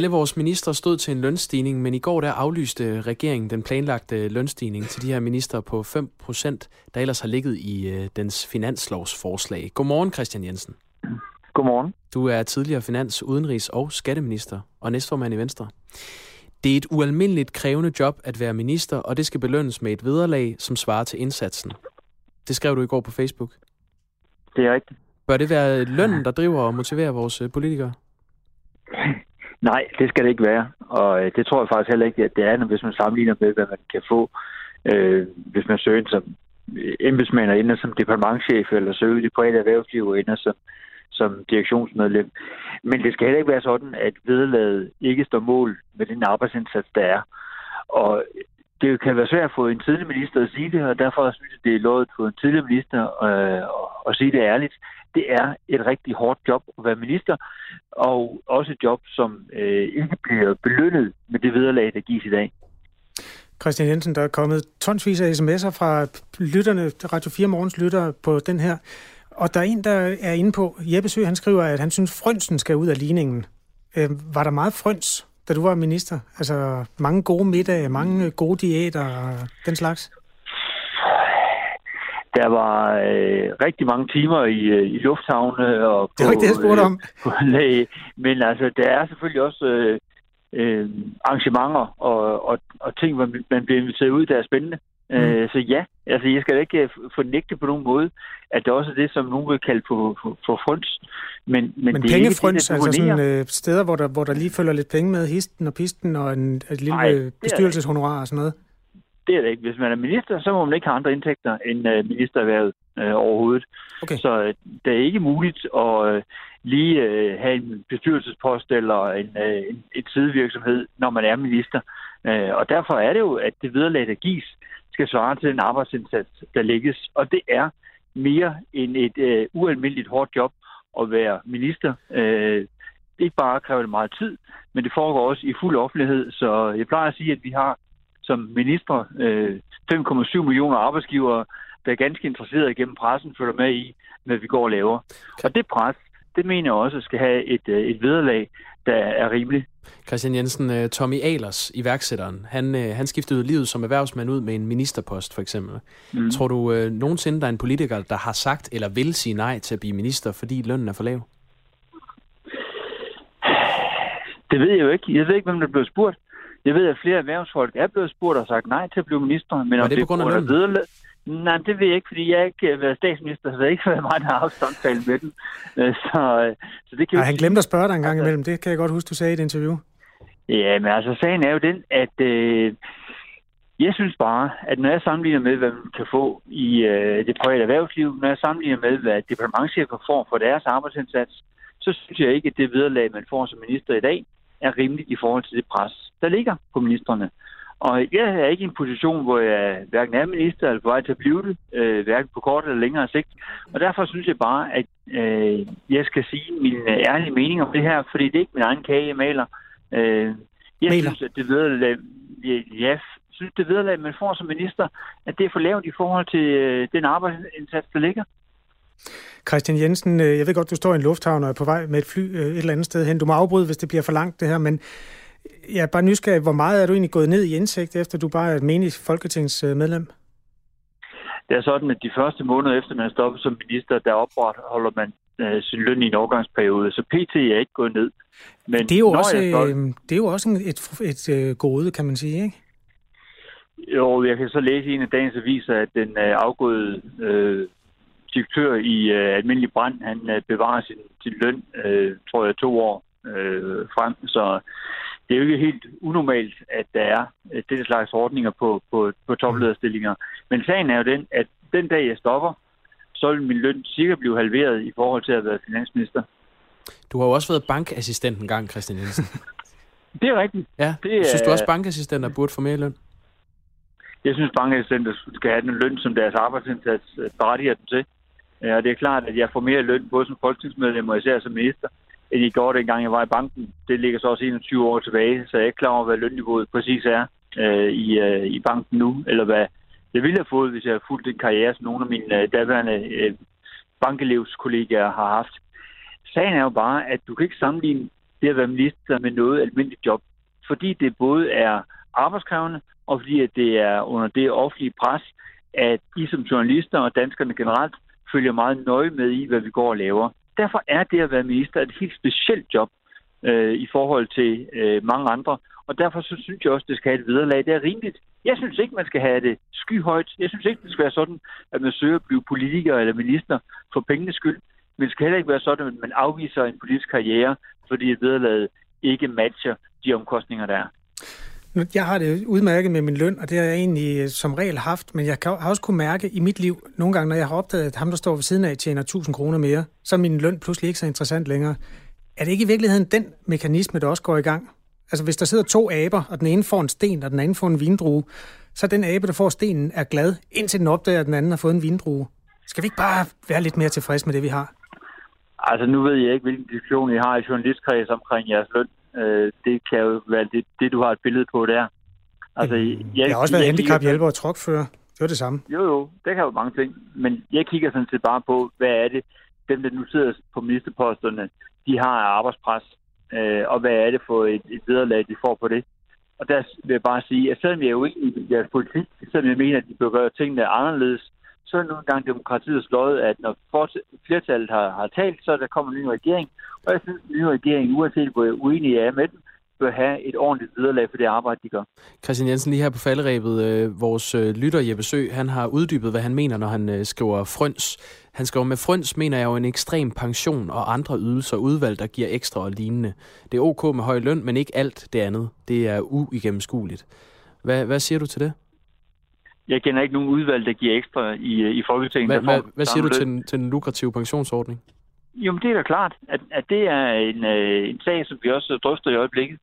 Alle vores minister stod til en lønstigning, men i går der aflyste regeringen den planlagte lønstigning til de her minister på 5 procent, der ellers har ligget i øh, dens finanslovsforslag. Godmorgen, Christian Jensen. Godmorgen. Du er tidligere finans-, udenrigs- og skatteminister og næstformand i Venstre. Det er et ualmindeligt krævende job at være minister, og det skal belønnes med et vederlag, som svarer til indsatsen. Det skrev du i går på Facebook. Det er rigtigt. Bør det være lønnen, der driver og motiverer vores øh, politikere? Nej, det skal det ikke være. Og øh, det tror jeg faktisk heller ikke, at det er, hvis man sammenligner med, hvad man kan få, øh, hvis man søger ind som øh, embedsmand og ender som departementchef, eller søger i det private erhvervsliv og ender som, som direktionsmedlem. Men det skal heller ikke være sådan, at vederlaget ikke står mål med den arbejdsindsats, der er. Og det kan være svært at få en tidligere minister at sige det, og derfor synes jeg, det er lovet på en tidligere minister øh, at sige det ærligt. Det er et rigtig hårdt job at være minister, og også et job, som øh, ikke bliver belønnet med det vederlag, der gives i dag. Christian Jensen, der er kommet tonsvis af sms'er fra lytterne, Radio 4 Morgens lytter på den her. Og der er en, der er inde på, Jeppe Sø, han skriver, at han synes, frønsen skal ud af ligningen. Øh, var der meget frøns da du var minister? Altså mange gode middage, mange gode diæter og den slags? Der var øh, rigtig mange timer i, øh, i lufthavne og på, det var ikke det, jeg spurgte om. Øh, Men altså, der er selvfølgelig også øh, øh, arrangementer og, og, og ting, hvor man bliver inviteret ud, der er spændende. Mm. Øh, så ja, altså jeg skal da ikke øh, fornægte på nogen måde, at det også er det, som nogen vil kalde for, for, for frøns. Men, men, men det pengefrøns, altså sådan øh, steder, hvor der, hvor der lige følger lidt penge med, histen og pisten og en, et lille Nej, bestyrelseshonorar og sådan noget? Det er det ikke. Hvis man er minister, så må man ikke have andre indtægter end uh, ministererhvervet uh, overhovedet. Okay. Så uh, det er ikke muligt at uh, lige uh, have en bestyrelsespost eller en, uh, en, sidevirksomhed, når man er minister. Uh, og derfor er det jo, at det vederlag, der gives, skal svare til den arbejdsindsats, der lægges. Og det er mere end et uh, ualmindeligt hårdt job at være minister. Uh, ikke bare kræver det meget tid, men det foregår også i fuld offentlighed. Så jeg plejer at sige, at vi har som minister øh, 5,7 millioner arbejdsgivere, der er ganske interesseret igennem pressen, følger med i, hvad vi går og laver. Og det pres, det mener jeg også skal have et, øh, et vederlag, der er rimeligt. Christian Jensen, øh, Tommy Alers, iværksætteren, han, øh, han skiftede livet som erhvervsmand ud med en ministerpost, for eksempel. Mm. Tror du øh, nogensinde, der er en politiker, der har sagt eller vil sige nej til at blive minister, fordi lønnen er for lav? Det ved jeg jo ikke. Jeg ved ikke, hvem der blev spurgt. Jeg ved, at flere erhvervsfolk er blevet spurgt og sagt nej til at blive minister. Men Var det, det på grund af løn? Nej, det ved jeg ikke, fordi jeg ikke har været statsminister, så det har ikke været mig, der har haft samtale med den. Øh, så, øh, så det kan Ej, han glemte at spørge dig en gang altså, imellem. Det kan jeg godt huske, du sagde i et interview. Ja, men altså, sagen er jo den, at øh, jeg synes bare, at når jeg sammenligner med, hvad man kan få i øh, det private erhvervsliv, når jeg sammenligner med, hvad departementchefer får for deres arbejdsindsats, så synes jeg ikke, at det vederlag, man får som minister i dag, er rimeligt i forhold til det pres, der ligger på ministerne. Og jeg er ikke i en position, hvor jeg hverken er minister eller på vej til at blive det, øh, hverken på kort eller længere sigt. Og derfor synes jeg bare, at øh, jeg skal sige min øh, ærlige mening om det her, fordi det er ikke min egen kage, jeg maler. Øh, jeg maler. synes, at det vederlag, ja, jeg synes, det vederlag, man får som minister, at det er for lavt i forhold til øh, den arbejdsindsats, der ligger. Christian Jensen, øh, jeg ved godt, du står i en lufthavn og er på vej med et fly øh, et eller andet sted hen. Du må afbryde, hvis det bliver for langt det her, men jeg er bare nysgerrig, hvor meget er du egentlig gået ned i indsigt, efter du bare er et menig folketingsmedlem? Det er sådan, at de første måneder efter man er stoppet som minister, der opretholder man øh, sin løn i en overgangsperiode, så PT er ikke gået ned. Men det er jo også, stolt... øh, det er jo også et, et, et gode, kan man sige, ikke? Jo, jeg kan så læse i en af dagens aviser, at den øh, afgåede øh, direktør i øh, Almindelig Brand, han øh, bevarer sin, sin løn, øh, tror jeg, to år øh, frem. Så det er jo ikke helt unormalt, at der er øh, det slags ordninger på, på, på toplederstillinger. Men sagen er jo den, at den dag jeg stopper, så vil min løn cirka blive halveret i forhold til at være finansminister. Du har jo også været bankassistent en gang, Christian Jensen. det er rigtigt. Ja. Det er, Synes du også, bankassistenter burde få mere løn? Jeg synes, bankassistenter skal have den løn, som deres arbejdsindsats øh, berettiger dem til. Ja, og det er klart, at jeg får mere løn, både som folketingsmedlem og især som minister, end i går, dengang jeg var i banken. Det ligger så også 21 år tilbage, så jeg er ikke klar over, hvad lønniveauet præcis er øh, i, øh, i banken nu, eller hvad jeg ville have fået, hvis jeg havde fulgt den karriere, som nogle af mine øh, daværende øh, bankelevskollegaer har haft. Sagen er jo bare, at du kan ikke sammenligne det at være minister med noget almindeligt job. Fordi det både er arbejdskrævende, og fordi at det er under det offentlige pres, at I som journalister og danskerne generelt følger meget nøje med i, hvad vi går og laver. Derfor er det at være minister et helt specielt job øh, i forhold til øh, mange andre. Og derfor så synes jeg også, det skal have et vederlag. Det er rimeligt. Jeg synes ikke, man skal have det skyhøjt. Jeg synes ikke, det skal være sådan, at man søger at blive politiker eller minister for pengenes skyld. Men det skal heller ikke være sådan, at man afviser en politisk karriere, fordi et vederlag ikke matcher de omkostninger, der er. Jeg har det udmærket med min løn, og det har jeg egentlig øh, som regel haft, men jeg har også kunne mærke i mit liv, nogle gange, når jeg har opdaget, at ham, der står ved siden af, tjener 1000 kroner mere, så er min løn pludselig ikke så interessant længere. Er det ikke i virkeligheden den mekanisme, der også går i gang? Altså hvis der sidder to aber, og den ene får en sten, og den anden får en vindrue, så den abe, der får stenen, er glad, indtil den opdager, at den anden har fået en vindrue. Skal vi ikke bare være lidt mere tilfredse med det, vi har? Altså nu ved jeg ikke, hvilken diskussion I har i journalistkreds omkring jeres løn. Øh, det kan jo være det, det, du har et billede på der. Altså, jeg, jeg har også været handicaphjælper og trokfører. Det var det samme. Jo, jo, det kan jo mange ting. Men jeg kigger sådan set bare på, hvad er det, dem, der nu sidder på ministerposterne, de har arbejdspres. Øh, og hvad er det for et, et vederlag, de får på det. Og der vil jeg bare sige, at selvom jeg er uenig i jeres politik, selvom jeg mener, at de bør gøre tingene anderledes, så er det nogle gange demokratiets lod, at når flertallet har, har talt, så der kommer en ny regering. Og jeg synes, at den nye regering, uanset hvor uenig jeg er med den, bør have et ordentligt vederlag for det arbejde, de gør. Christian Jensen, lige her på falderæbet, øh, vores øh, lytter Jeppe Sø, han har uddybet, hvad han mener, når han øh, skriver frøns. Han skriver, med frøns mener jeg jo en ekstrem pension og andre ydelser udvalg, der giver ekstra og lignende. Det er ok med høj løn, men ikke alt det andet. Det er uigennemskueligt. Hvad, hvad siger du til det? Jeg kender ikke nogen udvalg, der giver ekstra i, i Folketinget. Hvad, hvad, hvad siger du til, en, til en lukrativ pensionsordning? Jo, men det er da klart, at, at det er en, øh, en sag, som vi også drøfter i øjeblikket.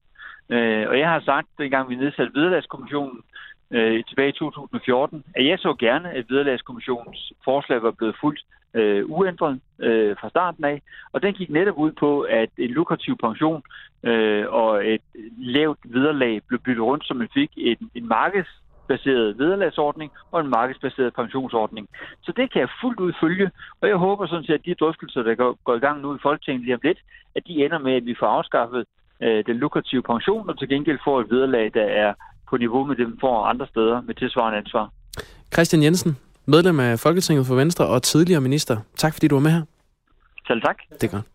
Øh, og jeg har sagt, dengang vi nedsatte Vederlagskommissionen øh, tilbage i 2014, at jeg så gerne, at Vederlagskommissionens forslag var blevet fuldt øh, uændret øh, fra starten af. Og den gik netop ud på, at en lukrativ pension øh, og et lavt vederlag blev byttet rundt, så man fik en, en markeds baseret vederlagsordning og en markedsbaseret pensionsordning. Så det kan jeg fuldt ud følge, og jeg håber sådan set, at de drøftelser, der går, går i gang nu i Folketinget lige om lidt, at de ender med, at vi får afskaffet øh, den lukrative pension, og til gengæld får et vederlag, der er på niveau med dem får andre steder med tilsvarende ansvar. Christian Jensen, medlem af Folketinget for Venstre og tidligere minister. Tak fordi du var med her. Selv tak. Det er godt.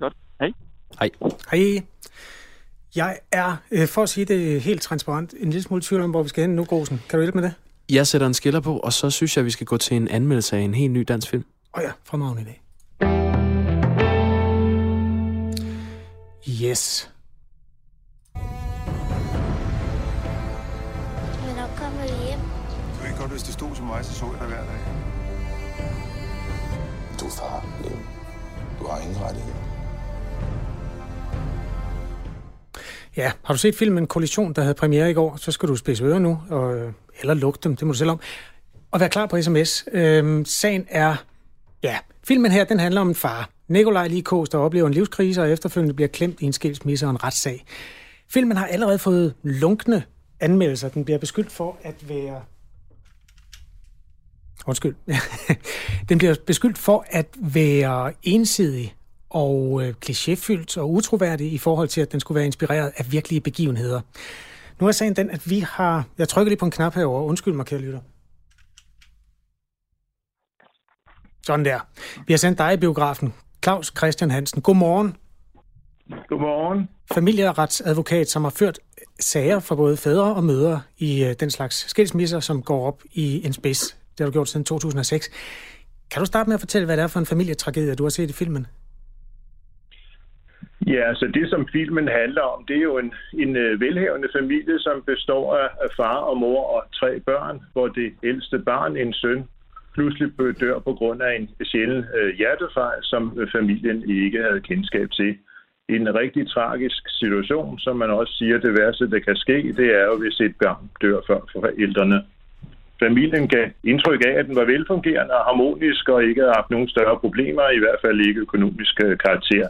Godt. Hej. Hej. Hej. Jeg er, øh, for at sige det helt transparent, en lille smule tvivl om, hvor vi skal hen nu, Grosen. Kan du hjælpe med det? Jeg sætter en skiller på, og så synes jeg, at vi skal gå til en anmeldelse af en helt ny dansk film. Åh oh ja, fremragende idé. Yes. Men nok kommer hjem. Du kan godt, hvis det stod til mig, så så jeg dig hver dag. Du er far. Du har ingen rettigheder. Ja, har du set filmen Kollision, der havde premiere i går, så skal du spidse ører nu, og, øh, eller lukke dem, det må du selv om. Og vær klar på sms. Øhm, sagen er, ja, filmen her, den handler om en far. Nikolaj Likos, der oplever en livskrise, og efterfølgende bliver klemt i en skilsmisse og en retssag. Filmen har allerede fået lunkne anmeldelser. Den bliver beskyldt for at være... Undskyld. den bliver beskyldt for at være ensidig og øh, klichéfyldt og utroværdig i forhold til, at den skulle være inspireret af virkelige begivenheder. Nu er sagen den, at vi har... Jeg trykker lige på en knap herovre. Undskyld mig, kære lytter. Sådan der. Vi har sendt dig i biografen. Claus Christian Hansen. Godmorgen. Godmorgen. Familieretsadvokat, som har ført sager for både fædre og mødre i øh, den slags skilsmisser, som går op i en spids. Det har du gjort siden 2006. Kan du starte med at fortælle, hvad det er for en familietragedie, du har set i filmen? Ja, så det, som filmen handler om, det er jo en, en øh, velhavende familie, som består af, far og mor og tre børn, hvor det ældste barn, en søn, pludselig dør på grund af en sjælden øh, hjertefejl, som øh, familien ikke havde kendskab til. En rigtig tragisk situation, som man også siger, det værste, der kan ske, det er jo, hvis et barn dør før forældrene. Familien gav indtryk af, at den var velfungerende og harmonisk og ikke havde haft nogen større problemer, i hvert fald ikke økonomisk karakter.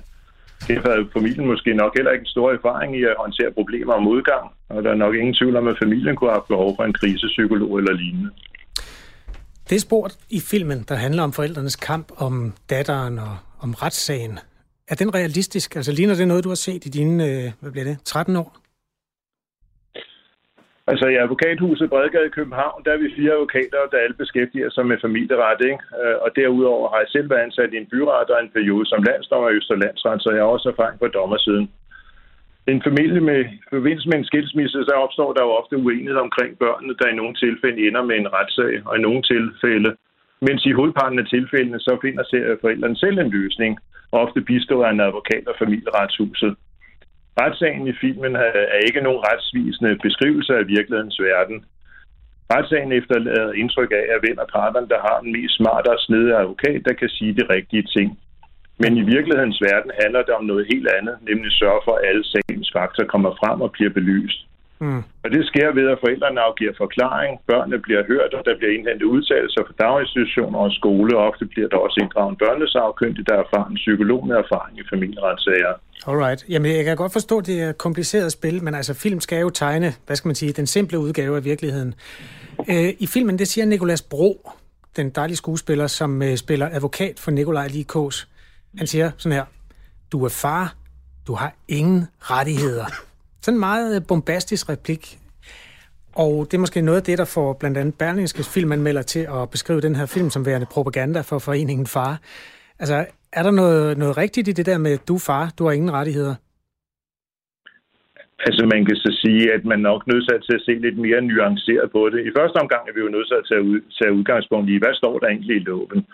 Derfor havde familien måske nok heller ikke en stor erfaring i at håndtere problemer om udgang, og der er nok ingen tvivl om, at familien kunne have behov for en krisepsykolog eller lignende. Det spor i filmen, der handler om forældrenes kamp om datteren og om retssagen, Er den realistisk? Altså ligner det noget, du har set i dine, øh, hvad bliver det, 13 år? Altså i advokathuset Bredgade i København, der er vi fire advokater, der alle beskæftiger sig med familieret. Ikke? Øh, og derudover har jeg selv været ansat i en byret og en periode som landsdommer i Østerlandsret, så jeg har også erfaring på dommersiden. En familie med forbindelse med en skilsmisse, så opstår der jo ofte uenighed omkring børnene, der i nogle tilfælde ender med en retssag, og i nogle tilfælde, mens i hovedparten af tilfældene, så finder forældrene selv en løsning, og ofte bistår af en advokat og familieretshuset. Retssagen i filmen er ikke nogen retsvisende beskrivelse af virkelighedens verden. Retssagen efterlader indtryk af, at hvem af parterne, der har den mest smarte og snede advokat, der kan sige de rigtige ting. Men i virkelighedens verden handler det om noget helt andet, nemlig sørge for, at alle sagens fakta kommer frem og bliver belyst. Mm. Og det sker ved, at forældrene afgiver forklaring, børnene bliver hørt, og der bliver indhentet udtalelser fra daginstitutioner og skole. Og ofte bliver der også inddraget en børnesagkyndig, der er en psykolog med erfaring i familieretssager. Alright. Jamen, jeg kan godt forstå, at det er kompliceret spil, men altså, film skal jo tegne, hvad skal man sige, den simple udgave af virkeligheden. Øh, I filmen, det siger Nikolas Bro, den dejlige skuespiller, som øh, spiller advokat for Nikolaj Likås. Han siger sådan her, du er far, du har ingen rettigheder. Sådan en meget øh, bombastisk replik. Og det er måske noget af det, der får blandt andet Berlingskes filmanmelder til at beskrive den her film som værende propaganda for foreningen Far. Altså, er der noget, noget rigtigt i det der med, du far, du har ingen rettigheder? Altså man kan så sige, at man nok nødt til at se lidt mere nuanceret på det. I første omgang er vi jo nødt til at tage, ud, tage udgangspunkt i, hvad står der egentlig i loven?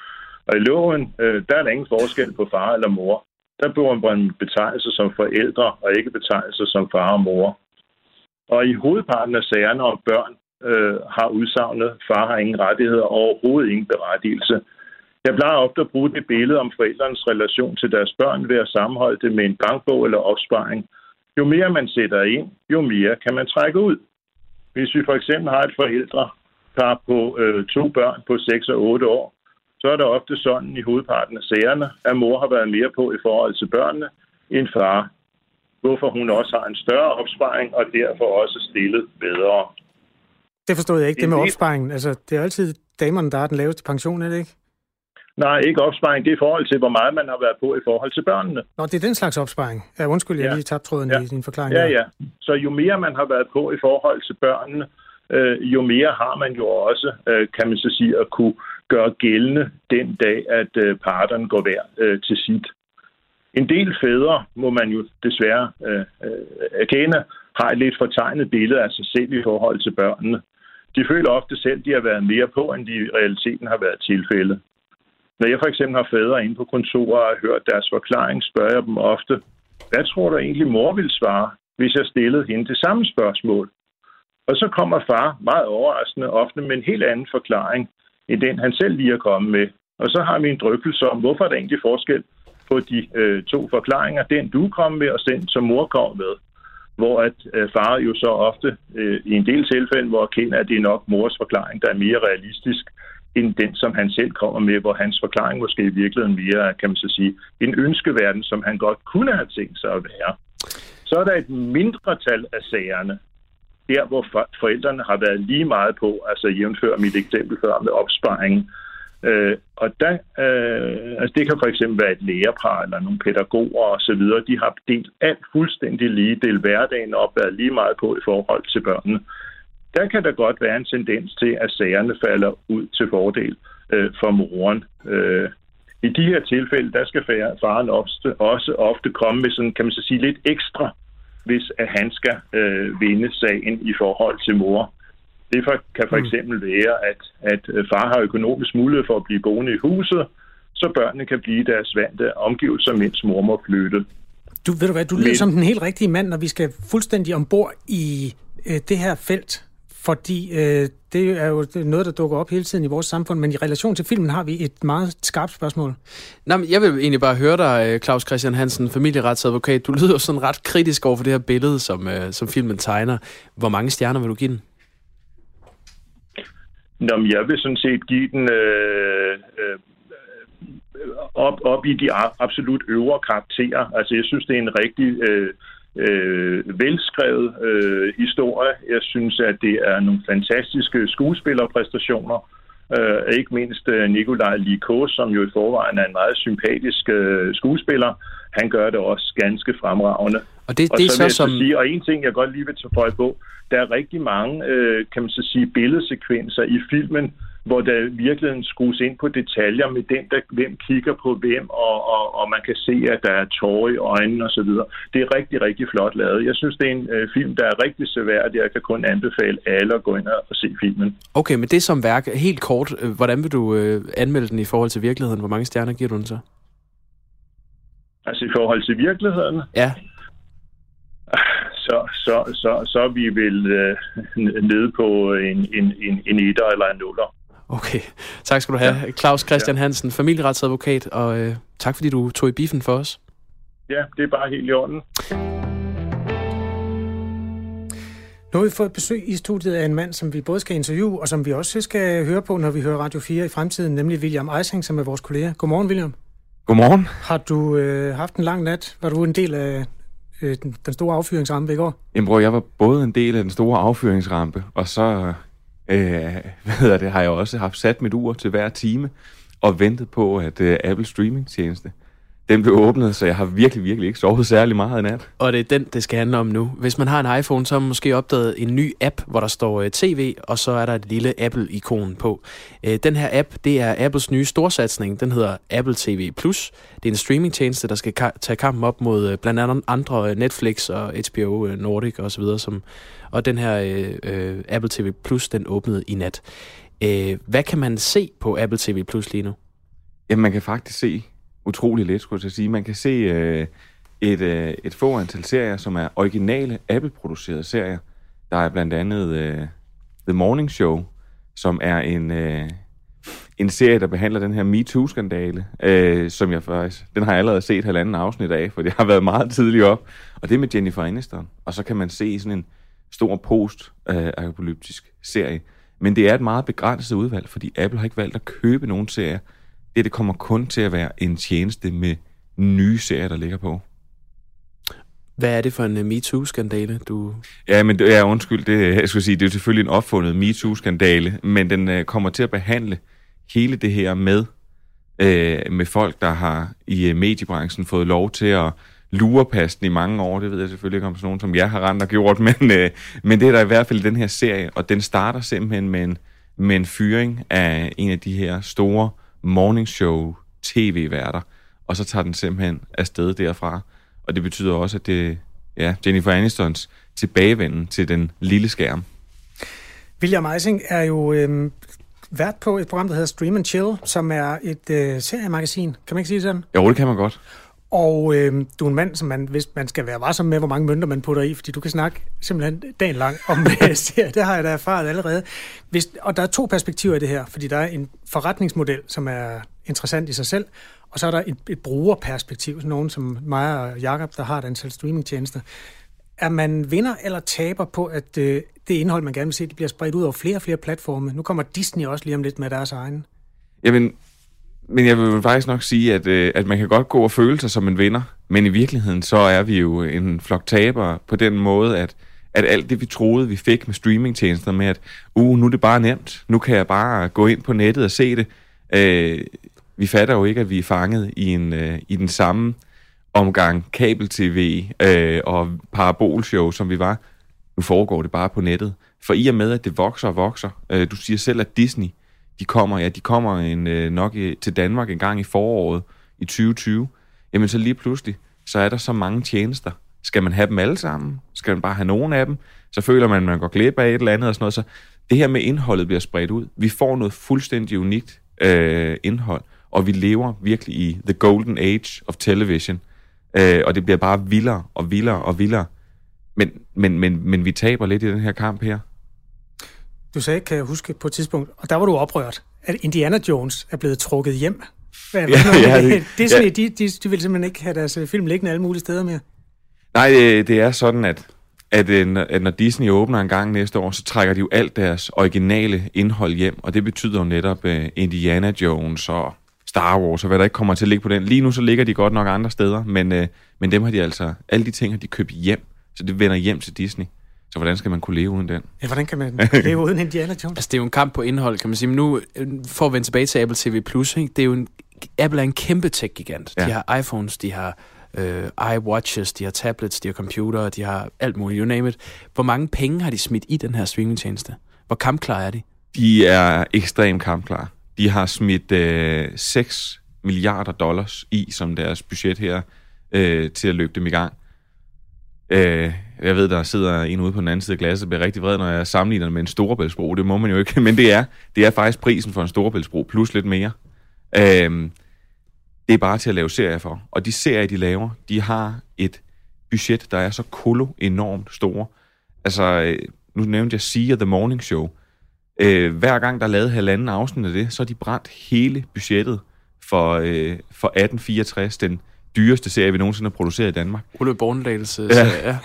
Og i loven, øh, der er der ingen forskel på far eller mor. Der bruger man betegnelser som forældre, og ikke betegnelser som far og mor. Og i hovedparten af sagerne om børn øh, har udsagnet, far har ingen rettigheder og overhovedet ingen berettigelse. Jeg plejer ofte at bruge det billede om forældrenes relation til deres børn ved at sammenholde det med en bankbog eller opsparing. Jo mere man sætter ind, jo mere kan man trække ud. Hvis vi for eksempel har et forældre, der på øh, to børn på 6 og 8 år, så er det ofte sådan i hovedparten af sagerne, at mor har været mere på i forhold til børnene end far. Hvorfor hun også har en større opsparing og derfor også stillet bedre. Det forstod jeg ikke, det med opsparingen. Altså, det er altid damerne, der har den laveste pension, er det ikke? Nej, ikke opsparing. Det er i forhold til, hvor meget man har været på i forhold til børnene. Nå, det er den slags opsparing. Ja, undskyld, jeg ja. lige tabte tråden ja. i din forklaring. Ja, der. ja. Så jo mere man har været på i forhold til børnene, øh, jo mere har man jo også, øh, kan man så sige, at kunne gøre gældende den dag, at øh, parterne går hver øh, til sit. En del fædre, må man jo desværre øh, øh, erkende, har et lidt fortegnet billede af sig selv i forhold til børnene. De føler ofte selv, at de har været mere på, end de i realiteten har været tilfældet. Når jeg for eksempel har fædre inde på kontoret og har hørt deres forklaring, spørger jeg dem ofte, hvad tror du egentlig mor vil svare, hvis jeg stillede hende det samme spørgsmål? Og så kommer far meget overraskende ofte med en helt anden forklaring, end den han selv lige er kommet med. Og så har vi en drøftelse om, hvorfor er der egentlig forskel på de øh, to forklaringer. Den du kom med, og den som mor kom med. Hvor at øh, far jo så ofte øh, i en del tilfælde, hvor erkender, at det er nok mors forklaring, der er mere realistisk end den, som han selv kommer med, hvor hans forklaring måske i virkeligheden mere, kan man så sige, en ønskeverden, som han godt kunne have tænkt sig at være. Så er der et mindretal af sagerne, der hvor forældrene har været lige meget på, altså jævnfør mit eksempel før med opsparingen. Øh, og der, øh, altså det kan for eksempel være et lærerpar eller nogle pædagoger osv., de har delt alt fuldstændig lige, delt hverdagen op, været lige meget på i forhold til børnene. Der kan der godt være en tendens til, at sagerne falder ud til fordel øh, for moren. Øh, I de her tilfælde, der skal faren ofte, også ofte komme med sådan, kan man så sige, lidt ekstra hvis at han skal øh, vinde sagen i forhold til mor. Det for, kan for mm. eksempel være, at, at øh, far har økonomisk mulighed for at blive boende i huset, så børnene kan blive deres vante omgivelser, mens mor må flytte. Du, ved du hvad, du lyder Men, som den helt rigtige mand, når vi skal fuldstændig ombord i øh, det her felt fordi øh, det er jo noget, der dukker op hele tiden i vores samfund, men i relation til filmen har vi et meget skarpt spørgsmål. Nå, men jeg vil egentlig bare høre dig, øh, Claus Christian Hansen, familieretsadvokat. Du lyder jo sådan ret kritisk over for det her billede, som, øh, som filmen tegner. Hvor mange stjerner vil du give den? Nå, men jeg vil sådan set give den øh, øh, op, op i de absolut øvre karakterer. Altså, jeg synes, det er en rigtig... Øh, øh, velskrevet øh, historie. Jeg synes, at det er nogle fantastiske skuespillerpræstationer. Øh, ikke mindst øh, Nikolaj Likos, som jo i forvejen er en meget sympatisk øh, skuespiller. han gør det også ganske fremragende. Og det, og det er så, så som... Sige, og en ting, jeg godt lige vil tage på, der er rigtig mange, øh, kan man så sige, billedsekvenser i filmen, hvor der virkelig skrues ind på detaljer med den, der hvem kigger på hvem, og, og, og man kan se, at der er tårer i øjnene osv. Det er rigtig, rigtig flot lavet. Jeg synes, det er en øh, film, der er rigtig seværdig. Jeg kan kun anbefale alle at gå ind og se filmen. Okay, men det som værk, helt kort, øh, hvordan vil du øh, anmelde den i forhold til virkeligheden? Hvor mange stjerner giver du den så? Altså i forhold til virkeligheden? Ja så, så, så, så er vi vel øh, nede på en, en, en, en etter eller en nuller. Okay, tak skal du have. Ja. Claus Christian Hansen, familieretsadvokat, og øh, tak fordi du tog i biffen for os. Ja, det er bare helt i orden. Nu har vi fået besøg i studiet af en mand, som vi både skal interviewe, og som vi også skal høre på, når vi hører Radio 4 i fremtiden, nemlig William Eising, som er vores kollega. Godmorgen, William. Godmorgen. Har du øh, haft en lang nat? Var du en del af øh, den, den store affyringsrampe i går? Jamen bror, jeg var både en del af den store affyringsrampe, og så øh, hvad hedder det, har jeg også haft sat mit ur til hver time og ventet på, at øh, Apple streaming tjeneste den blev åbnet, så jeg har virkelig, virkelig ikke sovet særlig meget i nat. Og det er den, det skal handle om nu. Hvis man har en iPhone, så har man måske opdaget en ny app, hvor der står uh, TV, og så er der et lille Apple-ikon på. Uh, den her app, det er Apples nye storsatsning. Den hedder Apple TV+. Plus. Det er en streamingtjeneste, der skal ka- tage kampen op mod uh, blandt andet andre Netflix og HBO Nordic osv. Som, og den her uh, Apple TV+, Plus, den åbnede i nat. Hvad kan man se på Apple TV+, Plus lige nu? Jamen, man kan faktisk se utrolig let, skulle jeg sige. Man kan se øh, et, øh, et få antal serier, som er originale Apple-producerede serier. Der er blandt andet øh, The Morning Show, som er en, øh, en serie, der behandler den her MeToo-skandale, øh, som jeg faktisk, den har jeg allerede set halvanden afsnit af, for det har været meget tidligt op. Og det er med Jennifer Aniston. Og så kan man se sådan en stor post-apokalyptisk serie. Men det er et meget begrænset udvalg, fordi Apple har ikke valgt at købe nogen serier, det, det kommer kun til at være en tjeneste med nye serier, der ligger på. Hvad er det for en uh, MeToo-skandale, du... Ja, men det er undskyld, det, jeg skulle sige, det er selvfølgelig en opfundet MeToo-skandale, men den uh, kommer til at behandle hele det her med, uh, med folk, der har i uh, mediebranchen fået lov til at lure pasten i mange år. Det ved jeg selvfølgelig ikke om sådan nogen, som jeg har rent og gjort, men, uh, men det er der i hvert fald den her serie, og den starter simpelthen med en, med en fyring af en af de her store morningshow tv-værter, og så tager den simpelthen afsted derfra. Og det betyder også, at det ja, Jennifer Anistons tilbagevenden til den lille skærm. William Eising er jo øh, vært på et program, der hedder Stream and Chill, som er et øh, seriemagasin. Kan man ikke sige sådan? Jo, det kan man godt. Og øh, du er en mand, som man, hvis man skal være varsom med, hvor mange mønter man putter i, fordi du kan snakke simpelthen dagen lang om det. det har jeg da erfaret allerede. Hvis, og der er to perspektiver i det her, fordi der er en forretningsmodel, som er interessant i sig selv, og så er der et, et brugerperspektiv, sådan nogen som mig og Jakob, der har et antal streamingtjenester. Er man vinder eller taber på, at øh, det indhold, man gerne vil se, det bliver spredt ud over flere og flere platforme? Nu kommer Disney også lige om lidt med deres egen. Jamen, men jeg vil faktisk nok sige, at, øh, at man kan godt gå og føle sig som en vinder, men i virkeligheden så er vi jo en flok tabere på den måde, at, at alt det, vi troede, vi fik med streamingtjenester med, at uh, nu er det bare nemt, nu kan jeg bare gå ind på nettet og se det. Øh, vi fatter jo ikke, at vi er fanget i, en, øh, i den samme omgang kabel-tv øh, og parabolshow, som vi var. Nu foregår det bare på nettet. For i og med, at det vokser og vokser, øh, du siger selv, at Disney de kommer, ja, de kommer en, øh, nok i, til Danmark en gang i foråret i 2020, jamen så lige pludselig, så er der så mange tjenester. Skal man have dem alle sammen? Skal man bare have nogen af dem? Så føler man, at man går glip af et eller andet og sådan noget. Så det her med indholdet bliver spredt ud. Vi får noget fuldstændig unikt øh, indhold, og vi lever virkelig i the golden age of television. Øh, og det bliver bare vildere og vildere og vildere. Men, men, men, men vi taber lidt i den her kamp her. Du sagde, kan jeg huske på et tidspunkt, og der var du oprørt, at Indiana Jones er blevet trukket hjem. Hvad, ja, ja, det, Disney, ja. De, de, de vil simpelthen ikke have deres øh, film liggende alle mulige steder mere. Nej, det, det er sådan, at, at, øh, at når Disney åbner en gang næste år, så trækker de jo alt deres originale indhold hjem, og det betyder jo netop uh, Indiana Jones og Star Wars, og hvad der ikke kommer til at ligge på den. Lige nu så ligger de godt nok andre steder, men, uh, men dem har de altså, alle de ting har de købt hjem, så det vender hjem til Disney. Så hvordan skal man kunne leve uden den? Ja, hvordan kan man leve uden Indiana Jones? Altså, det er jo en kamp på indhold, kan man sige. Men nu, øh, for at vende tilbage til Apple TV+, ikke? det er jo en, Apple er en kæmpe tech-gigant. Ja. De har iPhones, de har øh, iWatches, de har tablets, de har computer, de har alt muligt, you name it. Hvor mange penge har de smidt i den her streamingtjeneste? Hvor kampklar er de? De er ekstremt kampklare. De har smidt øh, 6 milliarder dollars i som deres budget her øh, til at løbe dem i gang. Øh, jeg ved, der sidder en ude på den anden side af glasset og bliver rigtig vred, når jeg sammenligner med en storebæltsbro. Det må man jo ikke, men det er, det er faktisk prisen for en storebæltsbro, plus lidt mere. Øh, det er bare til at lave serier for. Og de serier, de laver, de har et budget, der er så kolo enormt store. Altså, øh, nu nævnte jeg Sia The Morning Show. Øh, hver gang der er lavet halvanden afsnit af det, så er de brændt hele budgettet for, øh, for 1864, den dyreste serie, vi nogensinde har produceret i Danmark. Ole Bornedals ja. serie, ja.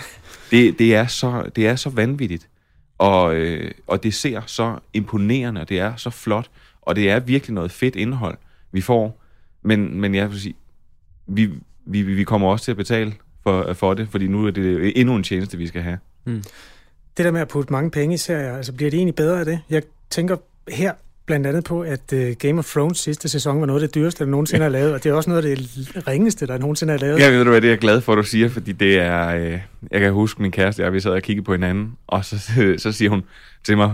Det, det, er så, det er så vanvittigt, og, øh, og det ser så imponerende, og det er så flot, og det er virkelig noget fedt indhold, vi får. Men, men jeg vil sige, vi, vi, vi kommer også til at betale for, for det, fordi nu er det endnu en tjeneste, vi skal have. Mm. Det der med at putte mange penge i serier, altså bliver det egentlig bedre af det? Jeg tænker her blandt andet på, at uh, Game of Thrones sidste sæson var noget af det dyreste, der nogensinde har lavet, og det er også noget af det ringeste, der nogensinde har lavet. Ja, ved du hvad, det er jeg glad for, at du siger, fordi det er, øh, jeg kan huske min kæreste, jeg vi sad og kiggede på hinanden, og så, så siger hun til mig,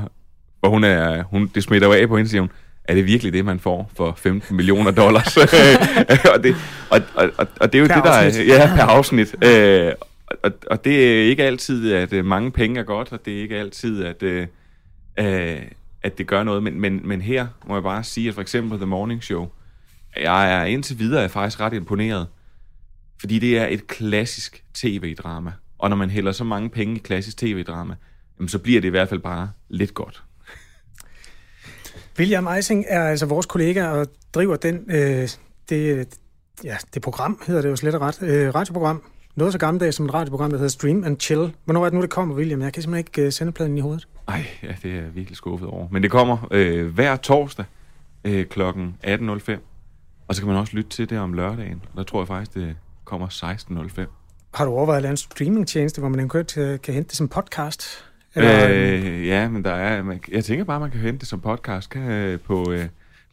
hvor hun er, hun, det smitter jo af på hende, siger hun, er det virkelig det, man får for 15 millioner dollars? og, det, og, og, og, og det er jo per det, der afsnit. er... Ja, per afsnit. Øh, og, og det er ikke altid, at øh, mange penge er godt, og det er ikke altid, at, øh, at det gør noget. Men, men, men her må jeg bare sige, at for eksempel The Morning Show, jeg er indtil videre er faktisk ret imponeret, fordi det er et klassisk tv-drama. Og når man hælder så mange penge i klassisk tv-drama, jamen, så bliver det i hvert fald bare lidt godt. William Eising er altså vores kollega og driver den, øh, det, ja, det program, hedder det jo slet og ret, øh, radioprogram. Noget så gammeldags som et radioprogram, der hedder Stream and Chill. Hvornår er det nu, det kommer, William? Jeg kan simpelthen ikke øh, sende pladen i hovedet. Nej, ja, det er jeg virkelig skuffet over. Men det kommer øh, hver torsdag øh, kl. 18.05. Og så kan man også lytte til det om lørdagen. Der tror jeg faktisk, det kommer 16.05. Har du overvejet at lave en streamingtjeneste, hvor man eventuelt kan, kan hente det som podcast? Eller... Øh, ja, men der er, man, jeg tænker bare, man kan hente det som podcast kan, øh, på, øh,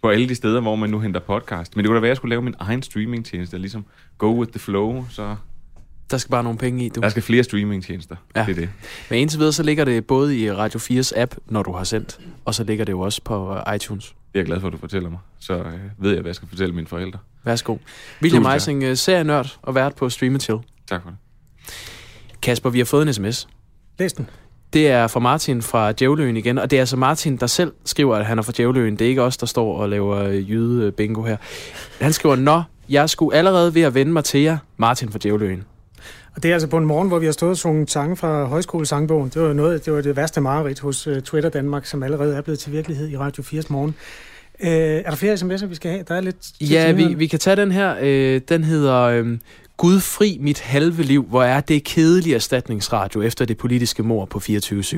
på alle de steder, hvor man nu henter podcast. Men det kunne da være, at jeg skulle lave min egen streamingtjeneste, ligesom go with the flow, så... Der skal bare nogle penge i, du. Der skal flere streamingtjenester, ja. det er det. Men indtil videre, så ligger det både i Radio 4's app, når du har sendt, og så ligger det jo også på øh, iTunes. Det er jeg glad for, at du fortæller mig. Så øh, ved jeg, hvad jeg skal fortælle mine forældre. Værsgo. William Eising, uh, serienørd og vært på Stream Chill. Tak for det. Kasper, vi har fået en sms. Læs den. Det er fra Martin fra Djævløen igen, og det er altså Martin, der selv skriver, at han er fra Djævløen. Det er ikke os, der står og laver øh, jyde bingo her. Han skriver, Nå, jeg skulle allerede ved at vende mig til jer, Martin fra Djævløen. Og det er altså på en morgen, hvor vi har stået og sunget sange fra højskolesangbogen. Det var, noget, det var det værste mareridt hos uh, Twitter Danmark, som allerede er blevet til virkelighed i Radio 4's morgen. Uh, er der flere sms'er, vi skal have? Der er lidt... Ja, vi, vi kan tage den her. Uh, den hedder... Uh, Gud fri mit halve liv, hvor er det kedelig erstatningsradio efter det politiske mor på 24-7.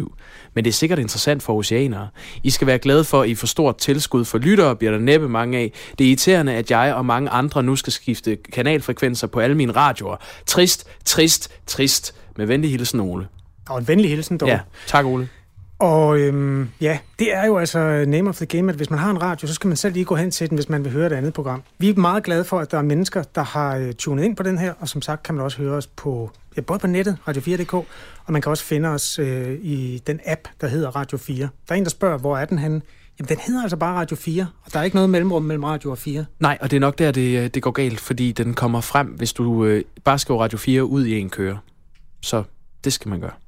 Men det er sikkert interessant for oceanere. I skal være glade for, at I får stort tilskud for lyttere, bliver der næppe mange af. Det er irriterende, at jeg og mange andre nu skal skifte kanalfrekvenser på alle mine radioer. Trist, trist, trist. Med venlig hilsen, Ole. Og en venlig hilsen, dog. Ja, tak Ole. Og øhm, ja, det er jo altså name of the game, at hvis man har en radio, så skal man selv lige gå hen til den, hvis man vil høre et andet program. Vi er meget glade for, at der er mennesker, der har øh, tunet ind på den her, og som sagt kan man også høre os på, ja, både på nettet, radio4.dk, og man kan også finde os øh, i den app, der hedder Radio 4. Der er en, der spørger, hvor er den henne? Jamen, den hedder altså bare Radio 4, og der er ikke noget mellemrum mellem Radio og 4. Nej, og det er nok der, det, øh, det går galt, fordi den kommer frem, hvis du øh, bare skriver Radio 4 ud i en køre. Så det skal man gøre.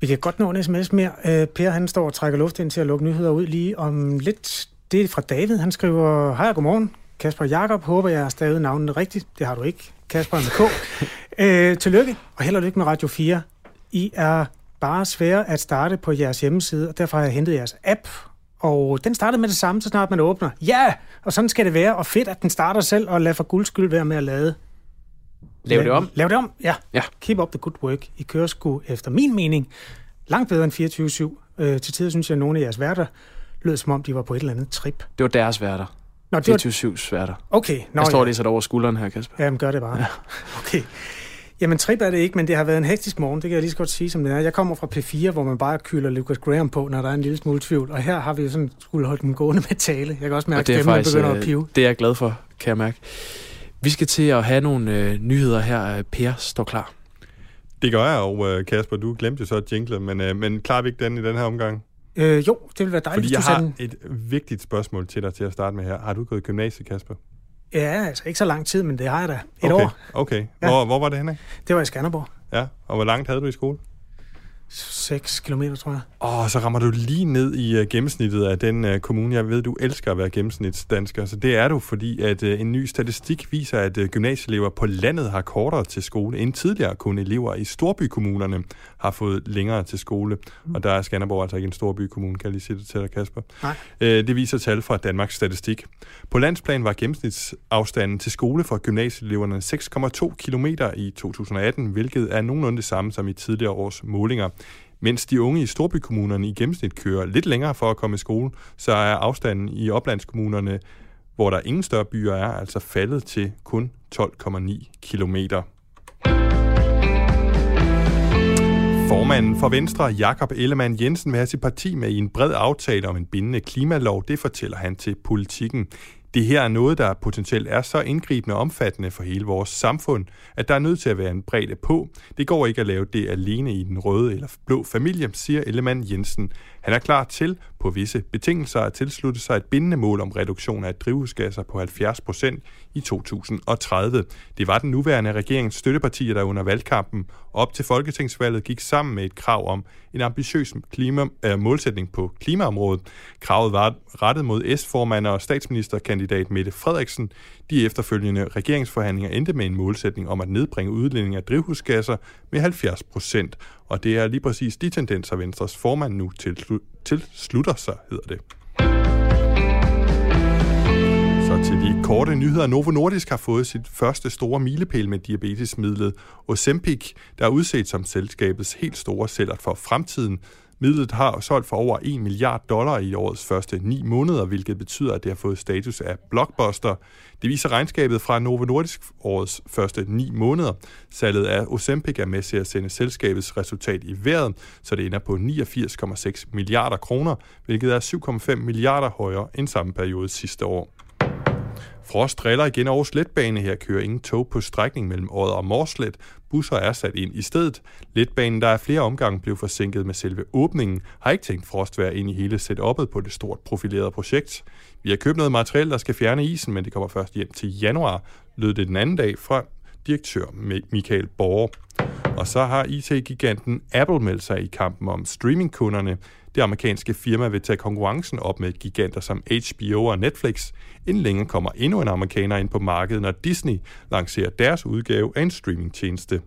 Vi kan godt nå en sms mere. Øh, per, han står og trækker luft ind til at lukke nyheder ud lige om lidt. Det er fra David. Han skriver, hej godmorgen. Kasper Jakob, håber jeg har stavet navnene rigtigt. Det har du ikke. Kasper med K. øh, tillykke, og held og lykke med Radio 4. I er bare svære at starte på jeres hjemmeside, og derfor har jeg hentet jeres app. Og den starter med det samme, så snart man åbner. Ja, og sådan skal det være. Og fedt, at den starter selv, og lad for guldskyld være med at lade Lav det om. Lav det om, ja. ja. Keep up the good work. I kører sgu, efter min mening, langt bedre end 24-7. Øh, til tider synes jeg, at nogle af jeres værter lød som om, de var på et eller andet trip. Det var deres værter. Nå, det 24-7's værter. Okay. Nå, jeg står ja. lige så over skulderen her, Kasper. Jamen, gør det bare. Ja. Okay. Jamen, trip er det ikke, men det har været en hektisk morgen, det kan jeg lige så godt sige, som det er. Jeg kommer fra P4, hvor man bare kylder Lucas Graham på, når der er en lille smule tvivl, og her har vi jo sådan skulle holde dem gående med tale. Jeg kan også mærke, at stemmen begynder at pive. Det er jeg glad for, kan jeg mærke. Vi skal til at have nogle øh, nyheder her. Per står klar. Det gør jeg, og øh, Kasper, du glemte så at jinkle, men, øh, men klarer vi ikke den i den her omgang? Øh, jo, det vil være dejligt, Fordi jeg har et vigtigt spørgsmål til dig til at starte med her. Har du gået i gymnasiet, Kasper? Ja, altså ikke så lang tid, men det har jeg da. Et okay, år. Okay. Hvor, ja. hvor var det henne? Det var i Skanderborg. Ja, og hvor langt havde du i skole? 6 km, tror jeg. Åh, så rammer du lige ned i uh, gennemsnittet af den uh, kommune. Jeg ved, du elsker at være gennemsnitsdansker. Så det er du, fordi at uh, en ny statistik viser, at uh, gymnasieelever på landet har kortere til skole end tidligere. Kun elever i storbykommunerne har fået længere til skole. Mm. Og der er Skanderborg altså ikke en storbykommune, kan jeg lige sige det til dig, Kasper. Nej. Uh, det viser tal fra Danmarks Statistik. På landsplan var gennemsnitsafstanden til skole for gymnasieeleverne 6,2 km i 2018, hvilket er nogenlunde det samme som i tidligere års målinger. Mens de unge i storbykommunerne i gennemsnit kører lidt længere for at komme i skole, så er afstanden i oplandskommunerne, hvor der ingen større byer er, altså faldet til kun 12,9 kilometer. Formanden for Venstre, Jakob Ellemann Jensen, vil have sit parti med i en bred aftale om en bindende klimalov. Det fortæller han til politikken. Det her er noget, der potentielt er så indgribende og omfattende for hele vores samfund, at der er nødt til at være en bredde på. Det går ikke at lave det alene i den røde eller blå familie, siger Ellemann Jensen. Han er klar til på visse betingelser at tilslutte sig et bindende mål om reduktion af drivhusgasser på 70 procent i 2030. Det var den nuværende regerings støttepartier, der under valgkampen op til folketingsvalget gik sammen med et krav om en ambitiøs klima, øh, målsætning på klimaområdet. Kravet var rettet mod S-formand og statsministerkandidat Mette Frederiksen. De efterfølgende regeringsforhandlinger endte med en målsætning om at nedbringe udledning af drivhusgasser med 70 procent. Og det er lige præcis de tendenser, Venstres formand nu tilslutter sig, hedder det. Så til de korte nyheder. Novo Nordisk har fået sit første store milepæl med diabetesmidlet Ozempic, der er udset som selskabets helt store sælger for fremtiden. Midlet har solgt for over 1 milliard dollar i årets første 9 måneder, hvilket betyder, at det har fået status af blockbuster. Det viser regnskabet fra Novo Nordisk årets første 9 måneder. Salget af Ozempic er med til at sende selskabets resultat i vejret, så det ender på 89,6 milliarder kroner, hvilket er 7,5 milliarder højere end samme periode sidste år. Frost driller igen over sletbane. Her kører ingen tog på strækning mellem Odder og Morslet. Busser er sat ind i stedet. Letbanen, der er flere omgange blev forsinket med selve åbningen, har ikke tænkt Frost være ind i hele setup'et på det stort profilerede projekt. Vi har købt noget materiel, der skal fjerne isen, men det kommer først hjem til januar, lød det den anden dag fra direktør Michael Borg. Og så har IT-giganten Apple meldt sig i kampen om streamingkunderne. Det amerikanske firma vil tage konkurrencen op med giganter som HBO og Netflix. Inden længe kommer endnu en amerikaner ind på markedet, når Disney lancerer deres udgave af en streamingtjeneste.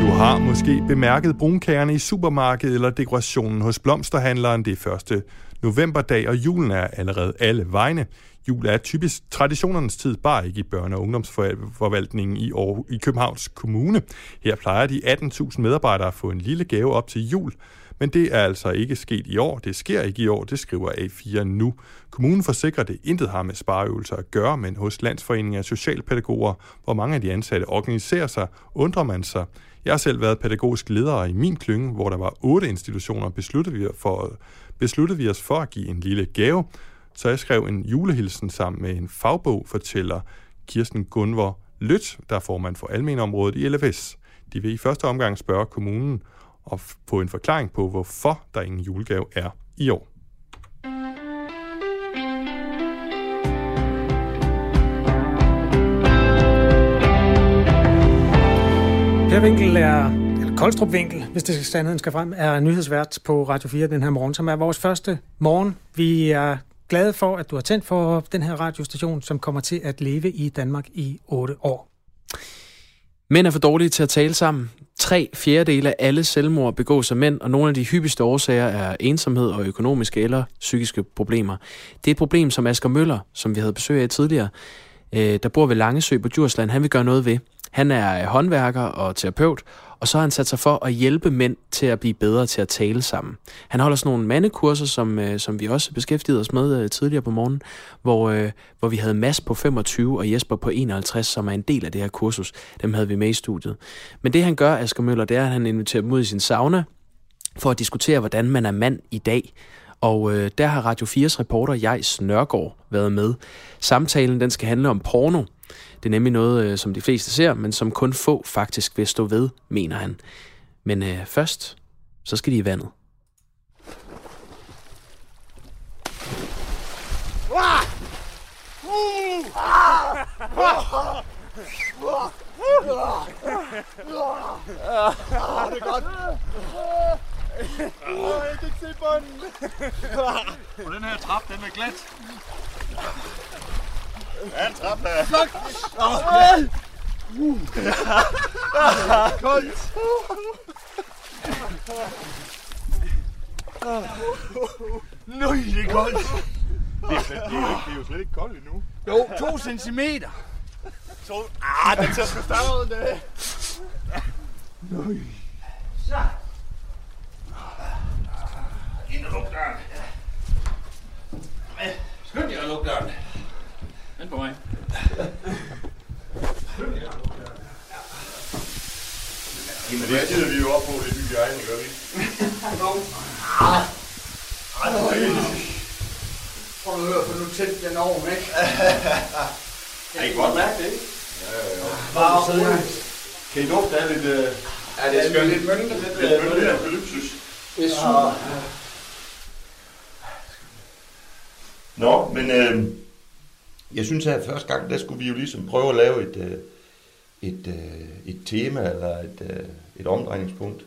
Du har måske bemærket brunkagerne i supermarkedet eller dekorationen hos blomsterhandleren. Det er første novemberdag, og julen er allerede alle vegne. Jul er typisk traditionernes tid, bare ikke i børne- og ungdomsforvaltningen i, Aarhus, i Københavns Kommune. Her plejer de 18.000 medarbejdere at få en lille gave op til jul, men det er altså ikke sket i år. Det sker ikke i år, det skriver A4 nu. Kommunen forsikrer, det intet har med spareøvelser at gøre, men hos Landsforeningen af Socialpædagoger, hvor mange af de ansatte organiserer sig, undrer man sig. Jeg har selv været pædagogisk leder i min klynge, hvor der var otte institutioner, besluttede vi, for, besluttede vi os for at give en lille gave. Så jeg skrev en julehilsen sammen med en fagbog, fortæller Kirsten Gunvor Lødt, der er formand for almenområdet i LFS. De vil i første omgang spørge kommunen og få en forklaring på, hvorfor der ingen julegave er i år. Per Winkel er, eller Koldstrup Winkel, hvis det skal sandheden skal frem, er nyhedsvært på Radio 4 den her morgen, som er vores første morgen. Vi er glade for, at du har tændt for den her radiostation, som kommer til at leve i Danmark i 8 år. Mænd er for dårlige til at tale sammen. Tre fjerdedele af alle selvmord begås af mænd, og nogle af de hyppigste årsager er ensomhed og økonomiske eller psykiske problemer. Det er et problem, som Asger Møller, som vi havde besøg af tidligere, øh, der bor ved Langesø på Djursland, han vil gøre noget ved. Han er håndværker og terapeut, og så har han sat sig for at hjælpe mænd til at blive bedre til at tale sammen. Han holder sådan nogle mandekurser, som, øh, som vi også beskæftigede os med øh, tidligere på morgen, hvor, øh, hvor vi havde Mads på 25 og Jesper på 51, som er en del af det her kursus. Dem havde vi med i studiet. Men det han gør, Asger Møller, det er, at han inviterer dem ud i sin sauna for at diskutere, hvordan man er mand i dag. Og øh, der har Radio 4's reporter Jais Nørgaard været med. Samtalen den skal handle om porno. Det er nemlig noget, øh, som de fleste ser, men som kun få faktisk vil stå ved, mener han. Men øh, først, så skal de i vandet. det er godt. Åh, jeg kan ikke se bunden. Og den her trap, den er glat. Ja, en trap der. Uh. Koldt. Nøj, det er koldt. Det er, slet, det, er jo ikke, det er jo slet ikke koldt endnu. Jo, to centimeter. To... Ah, den tager sgu større end det. Nøj. Så. Ind og luk døren. Skynd jer at lukke døren. Vent på mig. Skynd jer at lukke døren. Men det gider vi jo op på, det bygger egen, gør vi ikke? Jo. Ah. Ej, Prøv at høre, for nu tændte den over, ikke? Kan I godt mærke det, ikke? Ja, ja, ja. Bare roligt. Kan I dufte af lidt... Uh... Ja, det er skønt. Lidt mønte, lidt, lidt mønte af eukalyptus. Det er super. Nå, men øh, jeg synes, at første gang, der skulle vi jo ligesom prøve at lave et, øh, et, øh, et tema eller et, øh, et omdrejningspunkt.